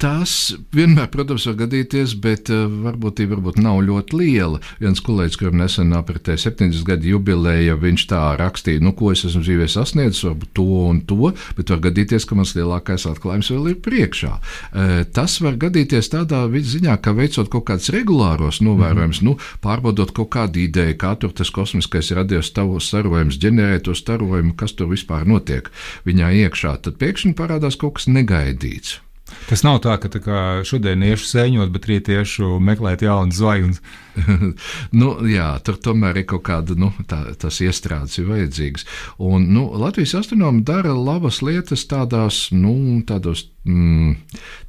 tas vienmēr, protams, var gadīties, bet uh, varbūtība varbūt nav ļoti liela. Viens kolēģis, kuram nesen apritēja 70 gadu jubileja, viņš tā rakstīja, nu, ko es esmu dzīvē sasniedzis, varbūt to un to, bet var gadīties, ka mans lielākais atklājums vēl ir priekšā. Uh, tas var gadīties tādā ziņā, ka veicot kaut kādus regulāros novērojumus, mm -hmm. nu, pārbaudot kaut kādu ideju, kā tur tas kosmiskais radios tavos starojums, ģenerē to starojumu, kas tur vispār notiek viņā iekšā, tad pēkšņi parādās kaut kas negaidīts. Tas nav tā, ka tā kā, šodien iešu sēņot, bet rīt iešu meklēt jaunas zvaigznes. nu, jā, tur tomēr ir kaut kāda nu, tā, tas iestrādes ir vajadzīgs. Un, nu, Latvijas astronomi dara labas lietas tādās, nu, tādos mm,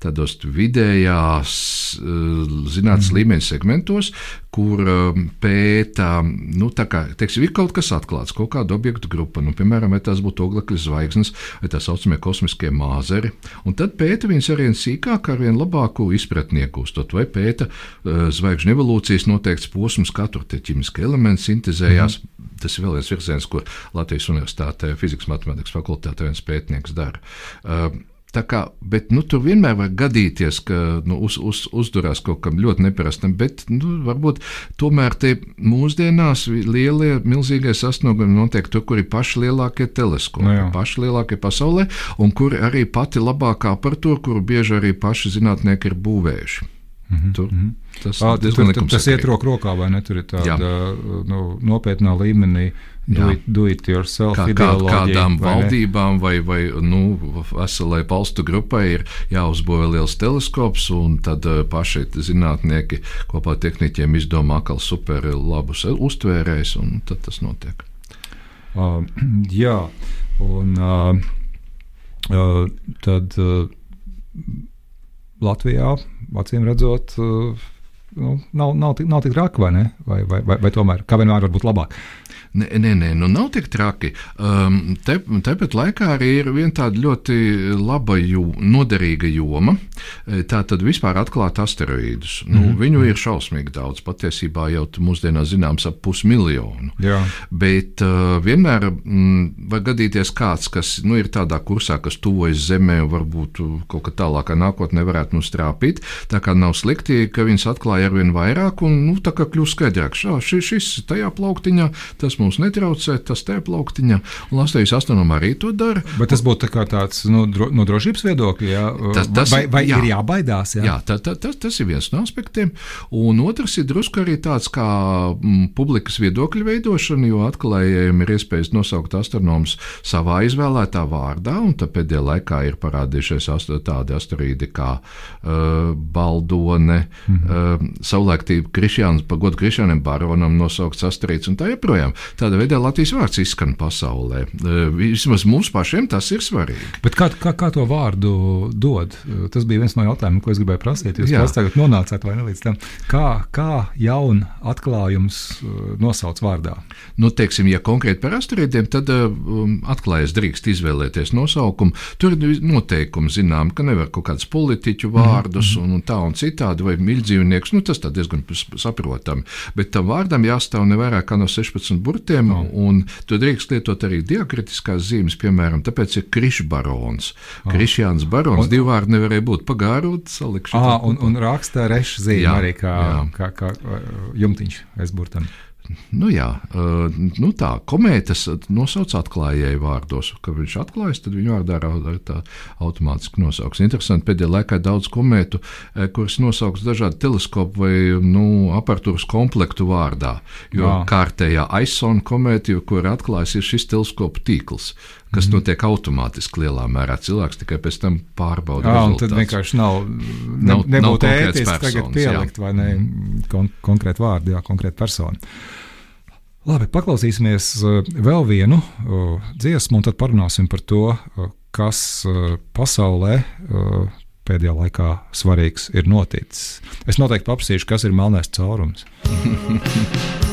tādos vidējās eh, zinātnīs mm. līmeņa segmentos, kur eh, pēta, nu, tā kā teiksim, ir kaut kas atklāts, kaut kāda objektu grupa, nu, piemēram, vai tās būtu oglekļa zvaigznes, vai tā saucamie kosmiskie māzeri, un tad pēta viņas ar vien sīkāk, ar vien labāku izpratni iegūstot, vai pēta uh, zvaigžņu evolūcijas noteikts posms, kā tur tie ķīmiskie elementi sintēzējās. Mm. Tas ir vēl viens virziens, ko Latvijas Universitātē fizikas matemātikas fakultātē viens pētnieks dara. Uh, Tā kā, bet, nu, tur vienmēr var gadīties, ka nu, uz, uz, uzdurās kaut kam ļoti neparastam, bet nu, varbūt tomēr te mūsdienās lielie, milzīgie sasniegumi notiek tur, kur ir paši lielākie teleskopi, no nu paši lielākie pasaulē, un kur arī pati labākā aparatūra, kuru bieži arī paši zinātnieki ir būvējuši. Mm -hmm. Tas, à, tur, tur, tas iet roku rokā, vai ne? Tur ir tāda nu, nopietnā līmenī. Do it, do it yourself, kā, kā, kādām vai valdībām vai, vai nu, veselai valstu grupai ir jāuzbūvē liels teleskops, un tad uh, paši zinātnieki kopā ar tehniķiem izdomā atkal super labus uztvērējus, un tad tas notiek. Uh, jā, un uh, uh, tad. Uh, Latvijā, acīm redzot, uh, nu, nav, nav, tik, nav tik traki, vai ne? Vai, vai, vai, vai tomēr, kā vienmēr, var būt labāk? Nē, nē, nē nu nav tik traki. Um, te, tepat laikā arī ir viena tāda ļoti laba, jū, noderīga joma. E, tā tad vispār atklāt asteroīdus. Mm nu, mhm. viņu ir šausmīgi daudz. Patiesībā jau mūsdienās zināms ap pusmiljonu. Jā. Bet uh, vienmēr mm, var gadīties kāds, kas nu, ir tādā kursā, kas tuvojas Zemē un varbūt kaut kā tālākā nākotnē varētu mums trāpīt. Tā kā nav slikti, ka viņas atklāja atklāja ar vien vairāk, un nu, tā kā kļūst skaidrāk, šis, šis tajā plauktiņā, tas mums netraucē, tas tajā plauktiņā, un Latvijas astronomā arī to dara. Bet tas būtu tā tāds nu, dro, no drošības viedokļa, jā? Tas, tas, vai, vai jā. ir jābaidās? Jā, jā tā, tā, tas, tas ir viens no aspektiem, un otrs ir drusku arī tāds kā m, publikas viedokļa veidošana, jo atklājējiem ir iespējas nosaukt astronomus savā izvēlētā vārdā, un pēdējā laikā ir parādījušies tādi asteroīdi kā uh, Baldone, mm -hmm. uh, savulaik Krišjāns, pa godu Krišjānam Baronam nosaukts asteroīds un tā joprojām. Tādā veidā Latvijas vārds izskan pasaulē. Uh, vismaz mums pašiem tas ir svarīgi. Bet kā, kā, kā to vārdu dod? Tas bija viens no jautājumiem, ko es gribēju prasīt. Jūs pats tagad nonācāt vai ne līdz tam? Kā, kā jaunu atklājumus uh, nosauc vārdā? Nu, teiksim, ja konkrēti par asteroīdiem, tad um, atklājas drīkst izvēlēties nosaukumu. Tur ir noteikumi, zinām, ka nevar kaut kādus politiķu vārdus mm -hmm. un tā un citādi, vai mīļdzīvnieks. Nu, tas diezgan saprotami. Bet tam vārdam jāstāv ne vairāk kā no 16 burtiem, oh. un tur drīkst lietot arī diakritiskās zīmes, piemēram, tāpēc ir krišbarons. Oh. Krišjāns barons, un, divi vārdi nevarēja būt pagārūt, salikšu. Ah, un, un raksta reša zīme jā, arī kā, jā. kā, kā, jumtiņš aizburtam. Nu, jā, nu tā komētas nosauc atklājēju vārdos. Kad viņš atklājas, tad viņa vārdā tā automātiski nosauks. Interesanti, pēdējā laikā daudz komētu, kuras nosauks dažādu teleskopu vai nu, aparatūras komplektu vārdā. Jo jā. kārtējā aizsona komēta, ko ir atklājis, ir šis teleskopu tīkls kas mm. notiek automātiski lielā mērā. Cilvēks tikai pēc tam pārbauda. Jā, un tad vienkārši nav, ne, nav nebūtu ētiski tagad pielikt jā. vai ne mhm. kon konkrētu vārdu, jā, konkrētu personu. Labi, paklausīsimies uh, vēl vienu uh, dziesmu, un tad parunāsim par to, uh, kas pasaulē pēdējā laikā svarīgs ir noticis. Es noteikti paprasīšu, kas ir melnais caurums.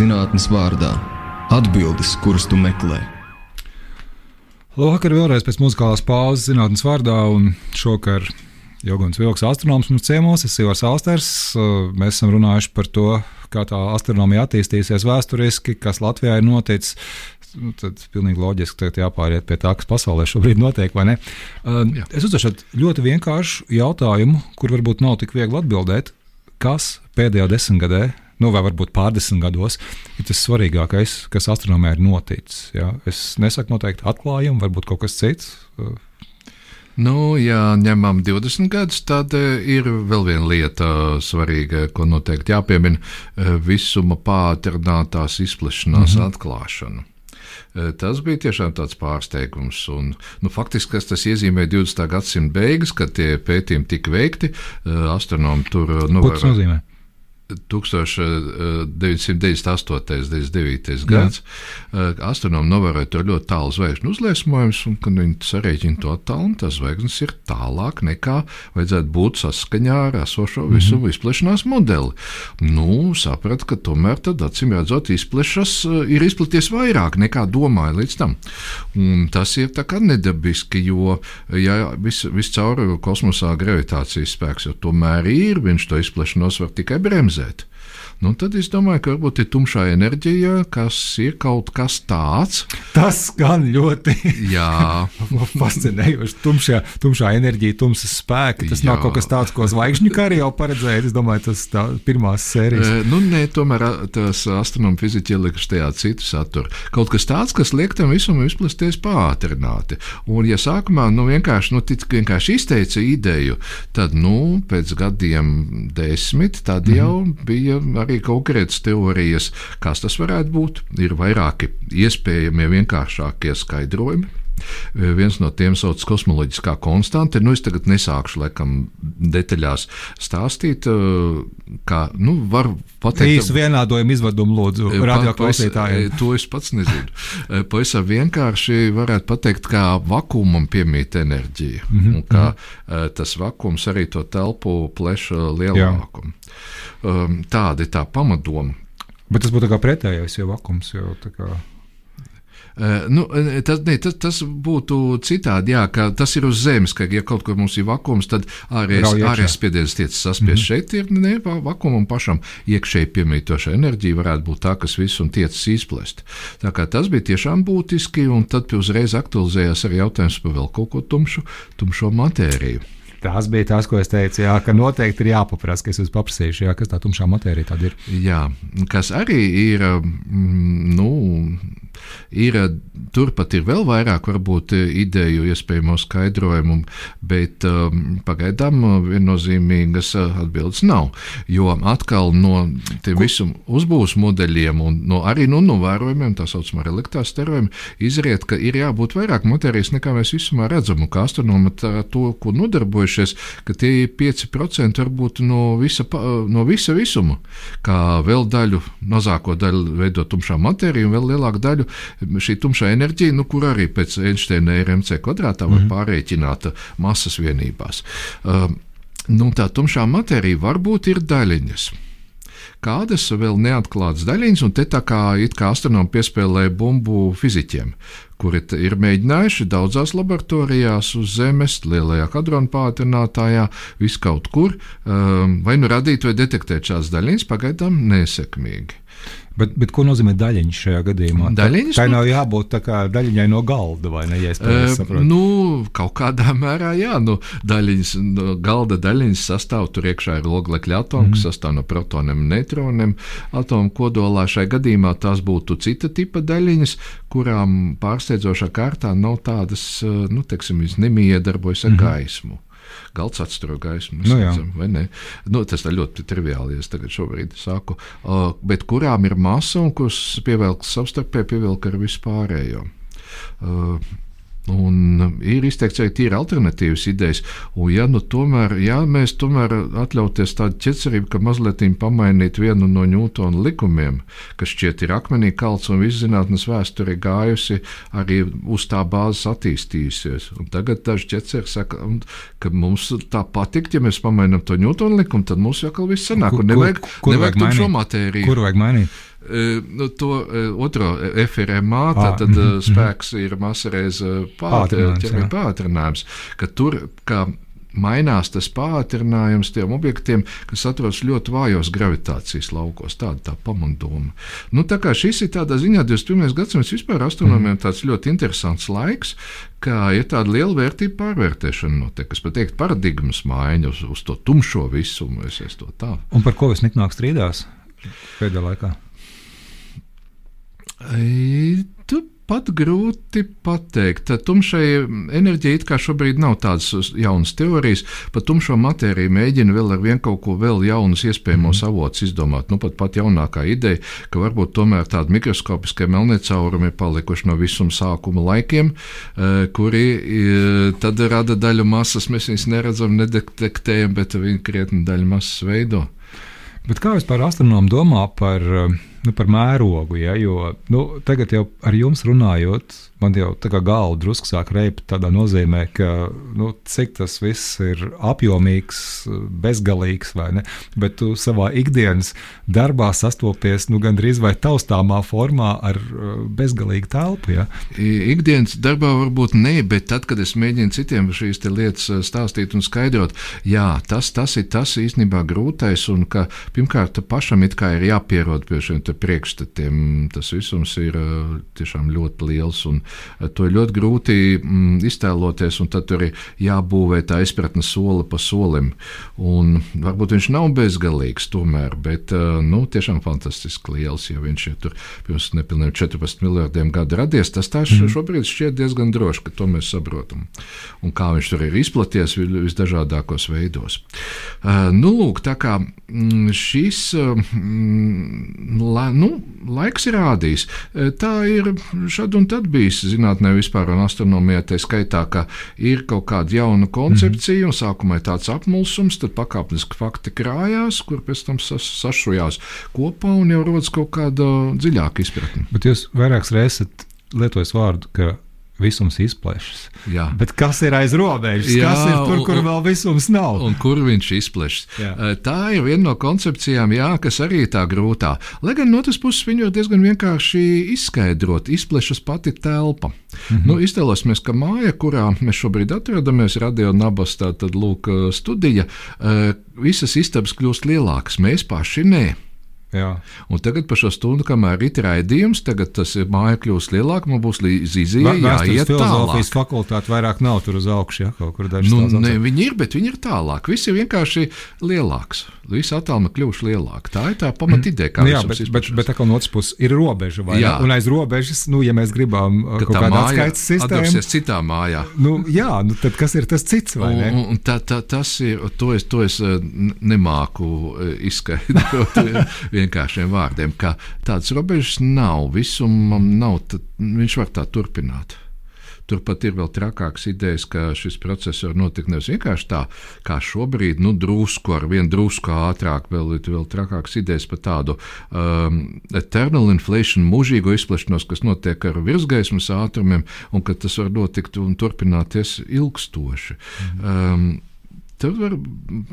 zinātnes vārdā - atbildes, kuras tu meklē. Labvakar, vēlreiz pēc muzikālās pauzes zinātnes vārdā un šokar Jogans Vilks, astronoms mums ciemos, es Ivars Alsters. Mēs esam runājuši par to, kā tā astronomija attīstīsies vēsturiski, kas Latvijā ir noticis. Nu, tad pilnīgi loģiski ka jāpāriet pie tā, kas pasaulē šobrīd notiek, vai ne? Uh, Jā. es uzdošu ļoti vienkāršu jautājumu, kur varbūt nav tik viegli atbildēt. Kas pēdējā desmitgadē nu, vai varbūt pārdesmit gados, ir tas svarīgākais, kas astronomijā ir noticis. Ja? Es nesaku noteikti atklājumu, varbūt kaut kas cits. Nu, ja ņemam 20 gadus, tad uh, ir vēl viena lieta uh, svarīga, ko noteikti jāpiemina uh, - visuma pātrinātās izplešanās mm -hmm. atklāšana. Tas bija tiešām tāds pārsteigums. Un, nu, faktiski tas iezīmē 20. gadsimta beigas, kad tie pētījumi tika veikti. Astronomi tur nu, nozīmē? 1998. un 99. gads. Astronomi novēroja to ļoti tālu zvaigžņu uzliesmojumus, un kad viņi sarēķina to attālumu, tas zvaigznes ir tālāk nekā vajadzētu būt saskaņā ar esošo visu mm -hmm. izplešanās modeli. Nu, sapratu, ka tomēr tad acīm redzot, izplešas ir izplaties vairāk nekā domāja līdz tam. Un tas ir tā kā nedabiski, jo ja vis, viscaur kosmosā gravitācijas spēks jau tomēr ir, viņš to izplešanos var tikai bremzēt it. Nu, tad es domāju, ka varbūt ir tumšā enerģija, kas ir kaut kas tāds. Tas gan ļoti fascinējoši. Tumšā, tumšā enerģija, tumsas spēki. Tas Jā. nav kaut kas tāds, ko zvaigžņu kari jau paredzēja. Es domāju, tas ir pirmās sērijas. E, nu, nē, tomēr tas astronomi fiziķi ielikuši tajā citu saturu. Kaut kas tāds, kas liek tam visam izplesties pātrināti. Un, ja sākumā nu, vienkārši, nu, tic, vienkārši izteica ideju, tad nu, pēc gadiem desmit, tad mm -hmm. jau bija arī arī konkrētas teorijas, kas tas varētu būt. Ir vairāki iespējamie vienkāršākie skaidrojumi. Viens no tiem sauc kosmoloģiskā konstante. Nu, es tagad nesākšu laikam, detaļās stāstīt, kā nu, var pateikt. Īsu vienādojumu izvedumu lūdzu radioklausītājiem. To es pats nezinu. Pavisam vienkārši varētu pateikt, kā vakumam piemīt enerģija. Mm -hmm. Un kā mhm. tas vakums arī to telpu pleša lielākumu. Um, tāda ir tā pamatdoma. Bet tas būtu kā pretējais, jau vakums. Jau kā... Uh, nu, tas, ne, tas, tas būtu citādi, jā, ka tas ir uz zemes, ka, ja kaut kur mums ir vakums, tad ārējais spiediens tiek saspiest. Mm -hmm. Šeit ir ne, vakumam pašam iekšēji piemītoša enerģija, varētu būt tā, kas visu un tiecas izplest. Tā kā tas bija tiešām būtiski, un tad uzreiz aktualizējās arī jautājums par vēl kaut ko tumšu, tumšo matēriju. Tas bija tas, ko es teicu, jā, ka noteikti ir jāpaprasa, ka es esmu paprasījuši, jā, kas tā tumšā matērija ir. Jā, kas arī ir, mm, nu, Ir, eh, turpat ir vēl vairāk varbūt, eh, ideju, iespējamo skaidrojumu, bet um, pagaidām viennozīmīgas atbildes nav. Jo atkal no tiem visiem uzbūves modeļiem un no, arī no novērojumiem, tā saucamā reliktā sterojuma, izriet, ka ir jābūt vairāk matērijas nekā mēs visumā redzam. Kā astronomi to, ko nodarbojušies, ka tie ir 5% varbūt no visa, no visa visuma, kā vēl daļu, mazāko daļu veido tumšā matērija un vēl lielāku daļu šī tumšā enerģija, nu, kur arī pēc Einsteina RMC kvadrātā var mm -hmm. pārreikināt masas vienībās. Uh, nu, tā tumšā matērija varbūt ir daļiņas kādas vēl neatklātas daļiņas, un te tā kā, kā astronomi piespēlēja bumbu fiziķiem, kuri ir mēģinājuši daudzās laboratorijās uz Zemes, lielajā hadrona pātrinātājā, viskaut kur, um, vai nu radīt vai detektēt šādas daļiņas, pagaidām nesekmīgi. Bet, bet ko nozīmē daļiņš šajā gadījumā? Daļiņš, tā, tā nav jābūt tā kā daļiņai no galda, vai ne? Ja uh, nu, kaut kādā mērā, jā, nu, daļiņas, no galda daļiņas sastāv tur iekšā ir oglekļa atomi, mm. kas sastāv no protoniem un neitroniem. Atomu kodolā šai gadījumā tās būtu cita tipa daļiņas, kurām pārsteidzošā kārtā nav tādas, nu, teiksim, nemiedarbojas ar mm. gaismu galds atstaro gaismu. Nu, redzam, nu, tas ir ļoti triviāli, ja es tagad šobrīd saku. Uh, bet kurām ir masa un kuras pievelk savstarpēji, pievelk ar vispārējo. Uh, Un ir izteikts arī tīri alternatīvas idejas. Un, ja nu tomēr, ja mēs tomēr atļauties tādu ķecerību, ka mazliet pamainīt vienu no Ņūtona likumiem, kas šķiet ir akmenī kalts un visu zinātnes vēsture gājusi arī uz tā bāzes attīstījusies. Un tagad daži ķeceri saka, ka mums tā patikt, ja mēs pamainām to Ņūtona likumu, tad mums jau kaut viss sanāk. Kur- nevajag, kur- kur nevajag vajag šo mainīt? matēriju. Kur vajag mainīt? E, Nu, to e, otro FRMA, Ah, tad mhm, mm, spēks ir mazreiz Pātrinājums, jā. pātrinājums, ka tur kā mainās tas pātrinājums tiem objektiem, kas atrodas ļoti vājos gravitācijas laukos. Tāda tā pamandoma. Nu, tā kā šis ir tādā ziņā 21. gadsimts vispār astronomijam Mhm. tāds ļoti interesants laiks, ka ir tāda liela vērtība pārvērtēšana notiek, kas pat teikt paradigmas maiņa uz, uz to tumšo visumu, es es to tā. Un par ko visniknāk strīdās pēdējā laikā? Tu pat grūti pateikt. Tumšai enerģija it kā šobrīd nav tādas jaunas teorijas. Par tumšo matēriju mēģina vēl ar vien kaut ko vēl jaunus iespējamos avotus izdomāt. Nu, pat, pat jaunākā ideja, ka varbūt tomēr tādi mikroskopiskie melnie caurumi ir palikuši no visuma sākuma laikiem, eh, kuri eh, tad rada daļu masas. Mēs viņus neredzam, nedetektējam, bet viņi krietni daļu masas veido. Bet kā vispār astronomi domā par, eh, nu, par mērogu? Ja? Jo nu, tagad jau ar jums runājot, man jau tā kā galva drusku sāk reipt tādā nozīmē, ka nu, cik tas viss ir apjomīgs, bezgalīgs vai ne. Bet tu savā ikdienas darbā sastopies nu, gandrīz vai taustāmā formā ar eh, bezgalīgu telpu. Ja? Ikdienas darbā varbūt ne, bet tad, kad es mēģinu citiem šīs lietas eh, stāstīt un skaidrot, jā, tas, tas ir tas īstenībā grūtais, un ka pirmkārt pašam it kā ir jāpierod pie šiem priekšstatiem. Tas visums ir eh, tiešām ļoti liels, un to ir ļoti grūti mm, iztēloties, un tad tur ir jābūvē tā izpratne soli pa solim. Un varbūt viņš nav bezgalīgs tomēr, bet eh, nu, tiešām fantastiski liels, ja viņš ir tur pirms nepilniem 14 miljardiem gadu radies. Tas tā mm. šobrīd šķiet diezgan droši, ka to mēs saprotam. Un kā viņš tur ir izplaties vi- visdažādākos veidos. Uh, nu, lūk, tā kā mm, šis uh, mm, la, nu, laiks ir rādījis. Eh, Tā ir šad un tad bijis zinātnē vispār un astronomijā, tā skaitā, ka ir kaut kāda jauna koncepcija, un sākumā tāds apmulsums, tad pakāpeniski fakti krājās, kur pēc tam sas, sašujās kopā un jau rodas kaut kāda dziļāka izpratne. Bet jūs vairākas reizes esat lietojis vārdu, ka visums izplešas. Jā. Bet kas ir aiz robežas? Jā, kas ir tur, kur un- vēl visums nav? Un kur viņš izplešas? Jā. Tā ir viena no koncepcijām, jā, kas arī ir tā grūtā. Lai gan no otras puses viņu ir diezgan vienkārši izskaidrot. Izplešas pati telpa. Mm -hmm. nu, iztēlosimies, ka māja, kurā mēs šobrīd atrodamies, radio nabas, tā tad lūk, studija, visas istabas kļūst lielākas. Mēs paši nē. Tagad, pa šo stundu, kamēr ir raidījums, tagad tas ir māja kļūst lielāka, man būs līdz izījai Vē- Vēstures jāiet filozofijas tālāk. fakultāte vairāk nav tur uz augšu, ja kaut kur dažs Nu, ne, viņi ir, bet viņi ir tālāk. Viss ir vienkārši lielāks. Visa attāluma kļūst lielāka. Tā ir tā pamatideja, kā Nu, jā, bet, bet, bet atkal no otras puses ir robeža. vai ne? Jā. Un aiz robežas, nu, ja mēs gribam uh, Ka kaut tā kādu atskaites sistēmu, atdursies citā mājā. nu, jā, nu, tad kas ir tas cits? vai ne? un, un tā, tā, tas ir, to es, to es n- nemāku eh, izskaidrot vienkāršiem vārdiem, ka tādas robežas nav, visumam nav, tad viņš var tā turpināt. Turpat ir vēl trakākas idejas, ka šis process var notikt nevis vienkārši tā, kā šobrīd, nu, drusku ar vienu drusku ātrāk, vēl ir vēl trakākas idejas par tādu um, eternal inflation, mūžīgo izplešanos, kas notiek ar virsgaismas ātrumiem, un ka tas var notikt un turpināties ilgstoši. Mm. Um, Tad var,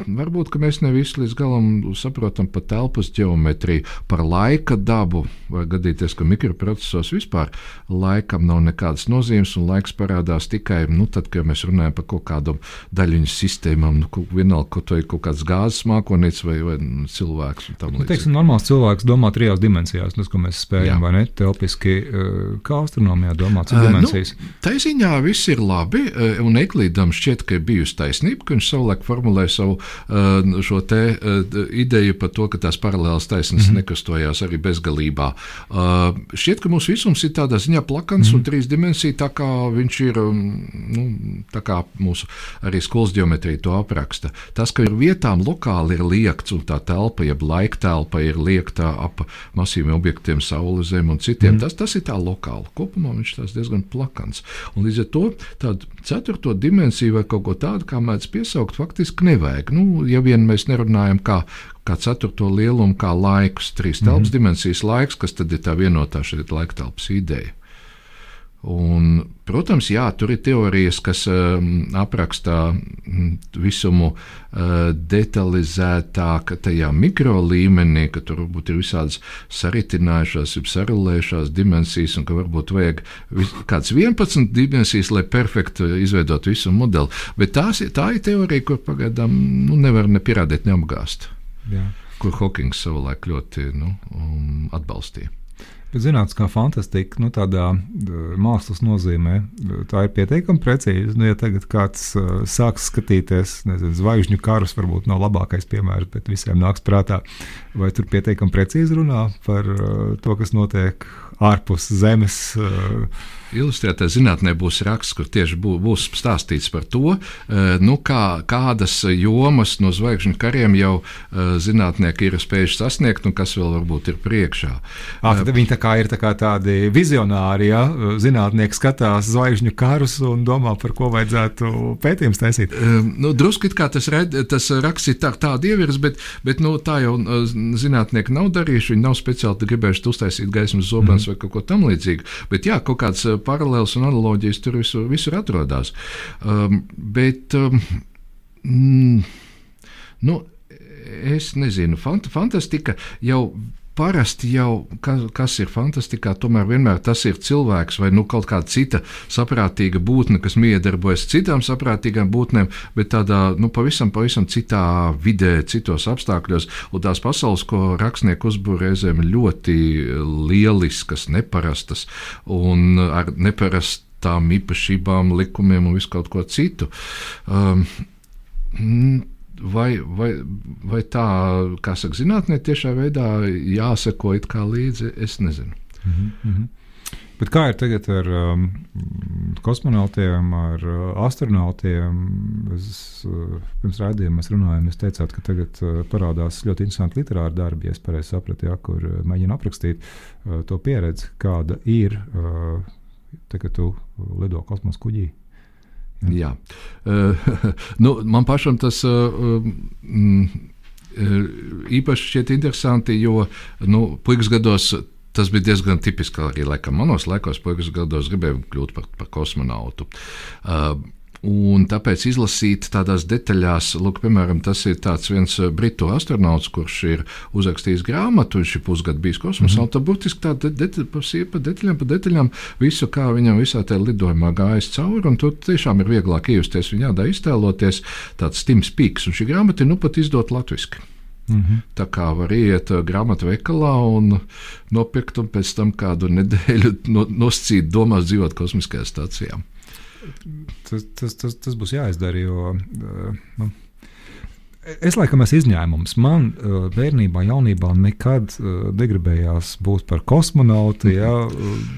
varbūt ka mēs ne visu līdz galam saprotam par telpas geometriju, par laika dabu. Var gadīties, ka mikroprocesos vispār laikam nav nekādas nozīmes, un laiks parādās tikai nu, tad, kad mēs runājam par kaut kādām daļiņu sistēmām. Nu, vienalga, kaut, vai kaut kāds gāzes mākonīts vai, vai nu, cilvēks. Nu. Teiksim, normāls cilvēks domā trijās dimensijās, tas, ko mēs spējam, Jā. vai ne? Telpiski, uh, kā astronomijā domā, cik Ā, dimensijas. Nu, tā ziņā viss ir labi, eh, un Eklīdam šķiet, ka ir bijusi taisnība, ka viņš savulaik cilvēki formulē savu šo te ideju par to, ka tās paralēlas taisnes mm -hmm. nekustojās arī bezgalībā. Šķiet, ka mūsu visums ir tādā ziņā plakans mm -hmm. un trīs dimensija, tā kā viņš ir, nu, tā kā mūsu arī skolas geometrija to apraksta. Tas, ka ir vietām lokāli ir liekts un tā telpa, jeb laika telpa ir liekta ap masīviem objektiem, saule, zeme un citiem, mm. tas, tas ir tā lokāli. Kopumā viņš ir diezgan plakans. Un līdz ar to tādu ceturto dimensiju vai kaut ko tādu, kā mēdz piesaukt, faktiski nevajag. Nu, ja vien mēs nerunājam kā kā ceturto lielumu, kā laikus, trīs telpas mm -hmm. dimensijas laiks, kas tad ir tā vienotā šeit laika telpas ideja. Un, protams, jā, tur ir teorijas, kas um, apraksta mm, visumu uh, detalizētāk, tajā mikro līmenī, ka tur varbūt ir visādas saritinājušās, sarulējušās dimensijas, un ka varbūt vajag kāds 11 dimensijas, lai perfekti izveidot visu modeli. Bet tās, tā ir teorija, kur pagaidām nu, nevar ne pierādīt, neapgāst. Jā. Kur Hawkins savulaik ļoti nu, um, atbalstīja. Bet zinātniskā fantastika, nu, tādā mākslas nozīmē, tā ir pietiekami precīza. Nu, ja tagad kāds uh, sāks skatīties, nezinu, zvaigžņu karus, varbūt nav labākais piemērs, bet visiem nāks prātā, vai tur pietiekami precīzi runā par uh, to, kas notiek ārpus zemes. Uh, Ilustrētā zinātnē būs raksts, kur tieši būs stāstīts par to, eh, nu, kā, kādas jomas no zvaigžņu kariem jau eh, zinātnieki ir spējuši sasniegt, un kas vēl varbūt ir priekšā. À, tad viņi tā kā ir tā kā tādi vizionāri, ja zinātnieki skatās zvaigžņu karus un domā, par ko vajadzētu pētījums taisīt. Nu, drusku kā tas, red, tas raksts ir tā, tāda ievirs, bet, bet nu, tā jau zinātnieki nav darījuši. Viņi nav speciāli gribējuši uztaisīt gaismas zobens mm. vai kaut ko tamlīdzīgu. Bet jā, kaut kāds paralēlas un analoģijas tur visur, visur atrodas. Um, bet, um, mm, nu, es nezinu, fant fantastika jau parasti jau, kas, kas ir fantastikā, tomēr vienmēr tas ir cilvēks vai nu, kaut kāda cita saprātīga būtne, kas miedarbojas citām saprātīgām būtnēm, bet tādā nu, pavisam, pavisam citā vidē, citos apstākļos. Un tās pasaules, ko rakstnieki uzbūvē, reizēm ļoti lieliskas, neparastas un ar neparastām īpašībām, likumiem un visu kaut ko citu. Um, vai, vai, vai tā, kā saka, zinātnē, tiešā veidā jāseko līdzi, es nezinu. Mm -hmm. Bet kā ir tagad ar um, kosmonautiem, ar uh, astronautiem? Es, uh, pirms rādījuma mēs runājām, jūs teicāt, ka tagad uh, parādās ļoti interesanti literāri darbi, ja es pareizi sapratu, ja, kur uh, mēģina aprakstīt uh, to pieredzi, kāda ir, uh, tagad, kad tu lido kosmosa kuģī. Jā. Uh, nu, man pašam tas. Uh, mm, īpaši šķiet interesanti, jo nu, puikas gados tas bija diezgan tipiski arī laikam, manos laikos, puikas gados gribēju kļūt par, par kosmonautu. Uh, Un tāpēc izlasīt tādās detaļās, lūk, piemēram, tas ir viens eh, britu astronauts, kurš ir uzrakstījis grāmatu, viņš ir pusgadu bijis kosmosā. Mm -hmm. Tā burtiski tā detaļa pa, pa detaļām, pa detaļām, visu, kā viņam visā tajā lidojumā gājis cauri, tur tiešām ir vieglāk iejusties viņā, da iztēloties tāds Tims Pīks, un šī grāmata ir nu pat izdot latviski. Mm -hmm. Tā kā var iet uh, grāmatā veikalā un nopirkt, un pēc tam kādu nedēļu no, noscīt domās dzīvot kosmiskajā stācijā tas, tas, tas, tas būs jāizdara. Jo, nu, Es laikam esmu izņēmums. Man uh, bērnībā, jaunībā nekad uh, negribējās būt par kosmonautu. Ja?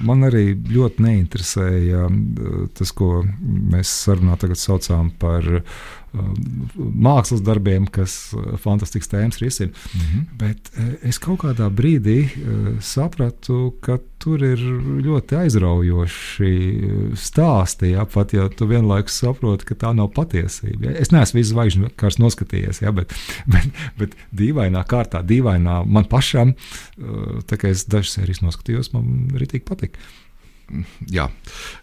Man arī ļoti neinteresēja tas, ko mēs sarunā tagad saucām par mākslas darbiem, kas uh, fantastisks tēmas risina. Mm -hmm. Bet uh, es kaut kādā brīdī sapratu, ka tur ir ļoti aizraujoši stāsti. Ja? Pat ja tu vienlaikus saproti, ka tā nav patiesība. Ja? Es neesmu visu zvaigžņu kārs noskatījies, ja? bet, bet, bet dīvainā kārtā, dīvainā man pašam, tā kā es dažas sērijas noskatījos, man arī patika jā,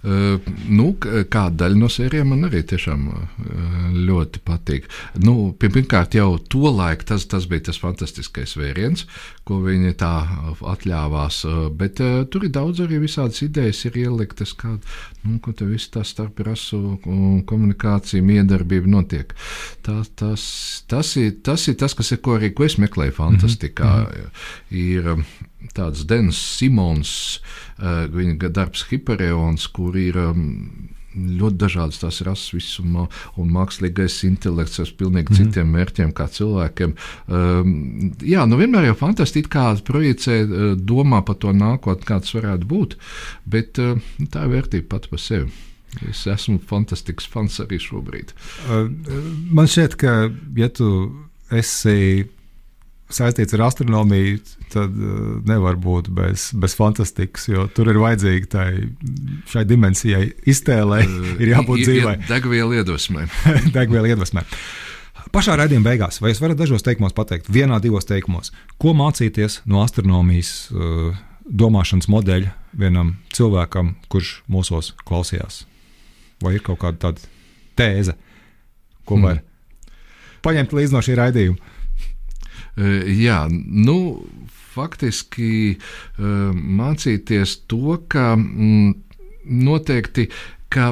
nu, kāda daļa no sērijām man arī tiešām ļoti patīk. Nu, pirmkārt, jau to laiku tas, tas bija tas fantastiskais vēriens, ko viņi tā atļāvās. Bet tur ir daudz arī visādas idejas, ir ieliktas, kā nu, tur viss tā starprasu komunikācija, miedarbība notiek. Tā, tas, tas, ir, tas ir tas, kas ir, ko arī ko es meklēju fantastikā. Mm -hmm. Ir, tāds Denis Simons, uh, viņa darbs Hipereons, kur ir um, ļoti dažādas tās rases visumā, un mākslīgais intelekts ar pilnīgi mm. citiem mērķiem, kā cilvēkiem. Um, jā, nu vienmēr jau fantastiski kā projicē, uh, domā par to nākotni, kāds varētu būt, bet uh, tā ir vērtība pati par sevi. Es esmu fantastisks fans arī šobrīd. Uh, man šķiet, ka, ja tu esi saistīts ar astronomiju, tad uh, nevar būt bez, bez fantastikas, jo tur ir vajadzīga tai, šai dimensijai iztēlē, uh, ir jābūt dzīvai. Degviela iedvesmai. Degviela iedvesmai. Pašā raidījuma beigās, vai jūs varat dažos teikumos pateikt, vienā, divos teikumos, ko mācīties no astronomijas uh, domāšanas modeļa vienam cilvēkam, kurš mūsos klausījās? Vai ir kaut kāda tāda tēze, ko hmm. var paņemt līdzi no šī raidījuma? Jā, nu, faktiski mācīties to, ka mm, noteikti. Ka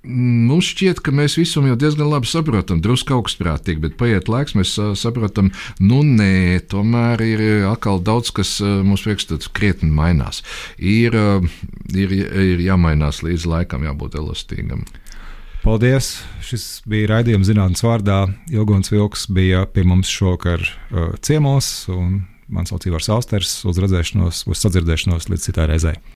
Mums šķiet, ka mēs visu jau diezgan labi saprotam, drusku augstprātīgi, bet paiet laiks, mēs saprotam, nu nē, tomēr ir atkal daudz, kas mums priekšstats krietni mainās. Ir, ir, ir jāmainās līdz laikam, jābūt elastīgam. Paldies! Šis bija raidījums zinātnīs vārdā. Ilgons Vilks bija pie mums šokar uh, ciemos, un man sauc Ivars Austers uz redzēšanos, uz sadzirdēšanos līdz citai reizei.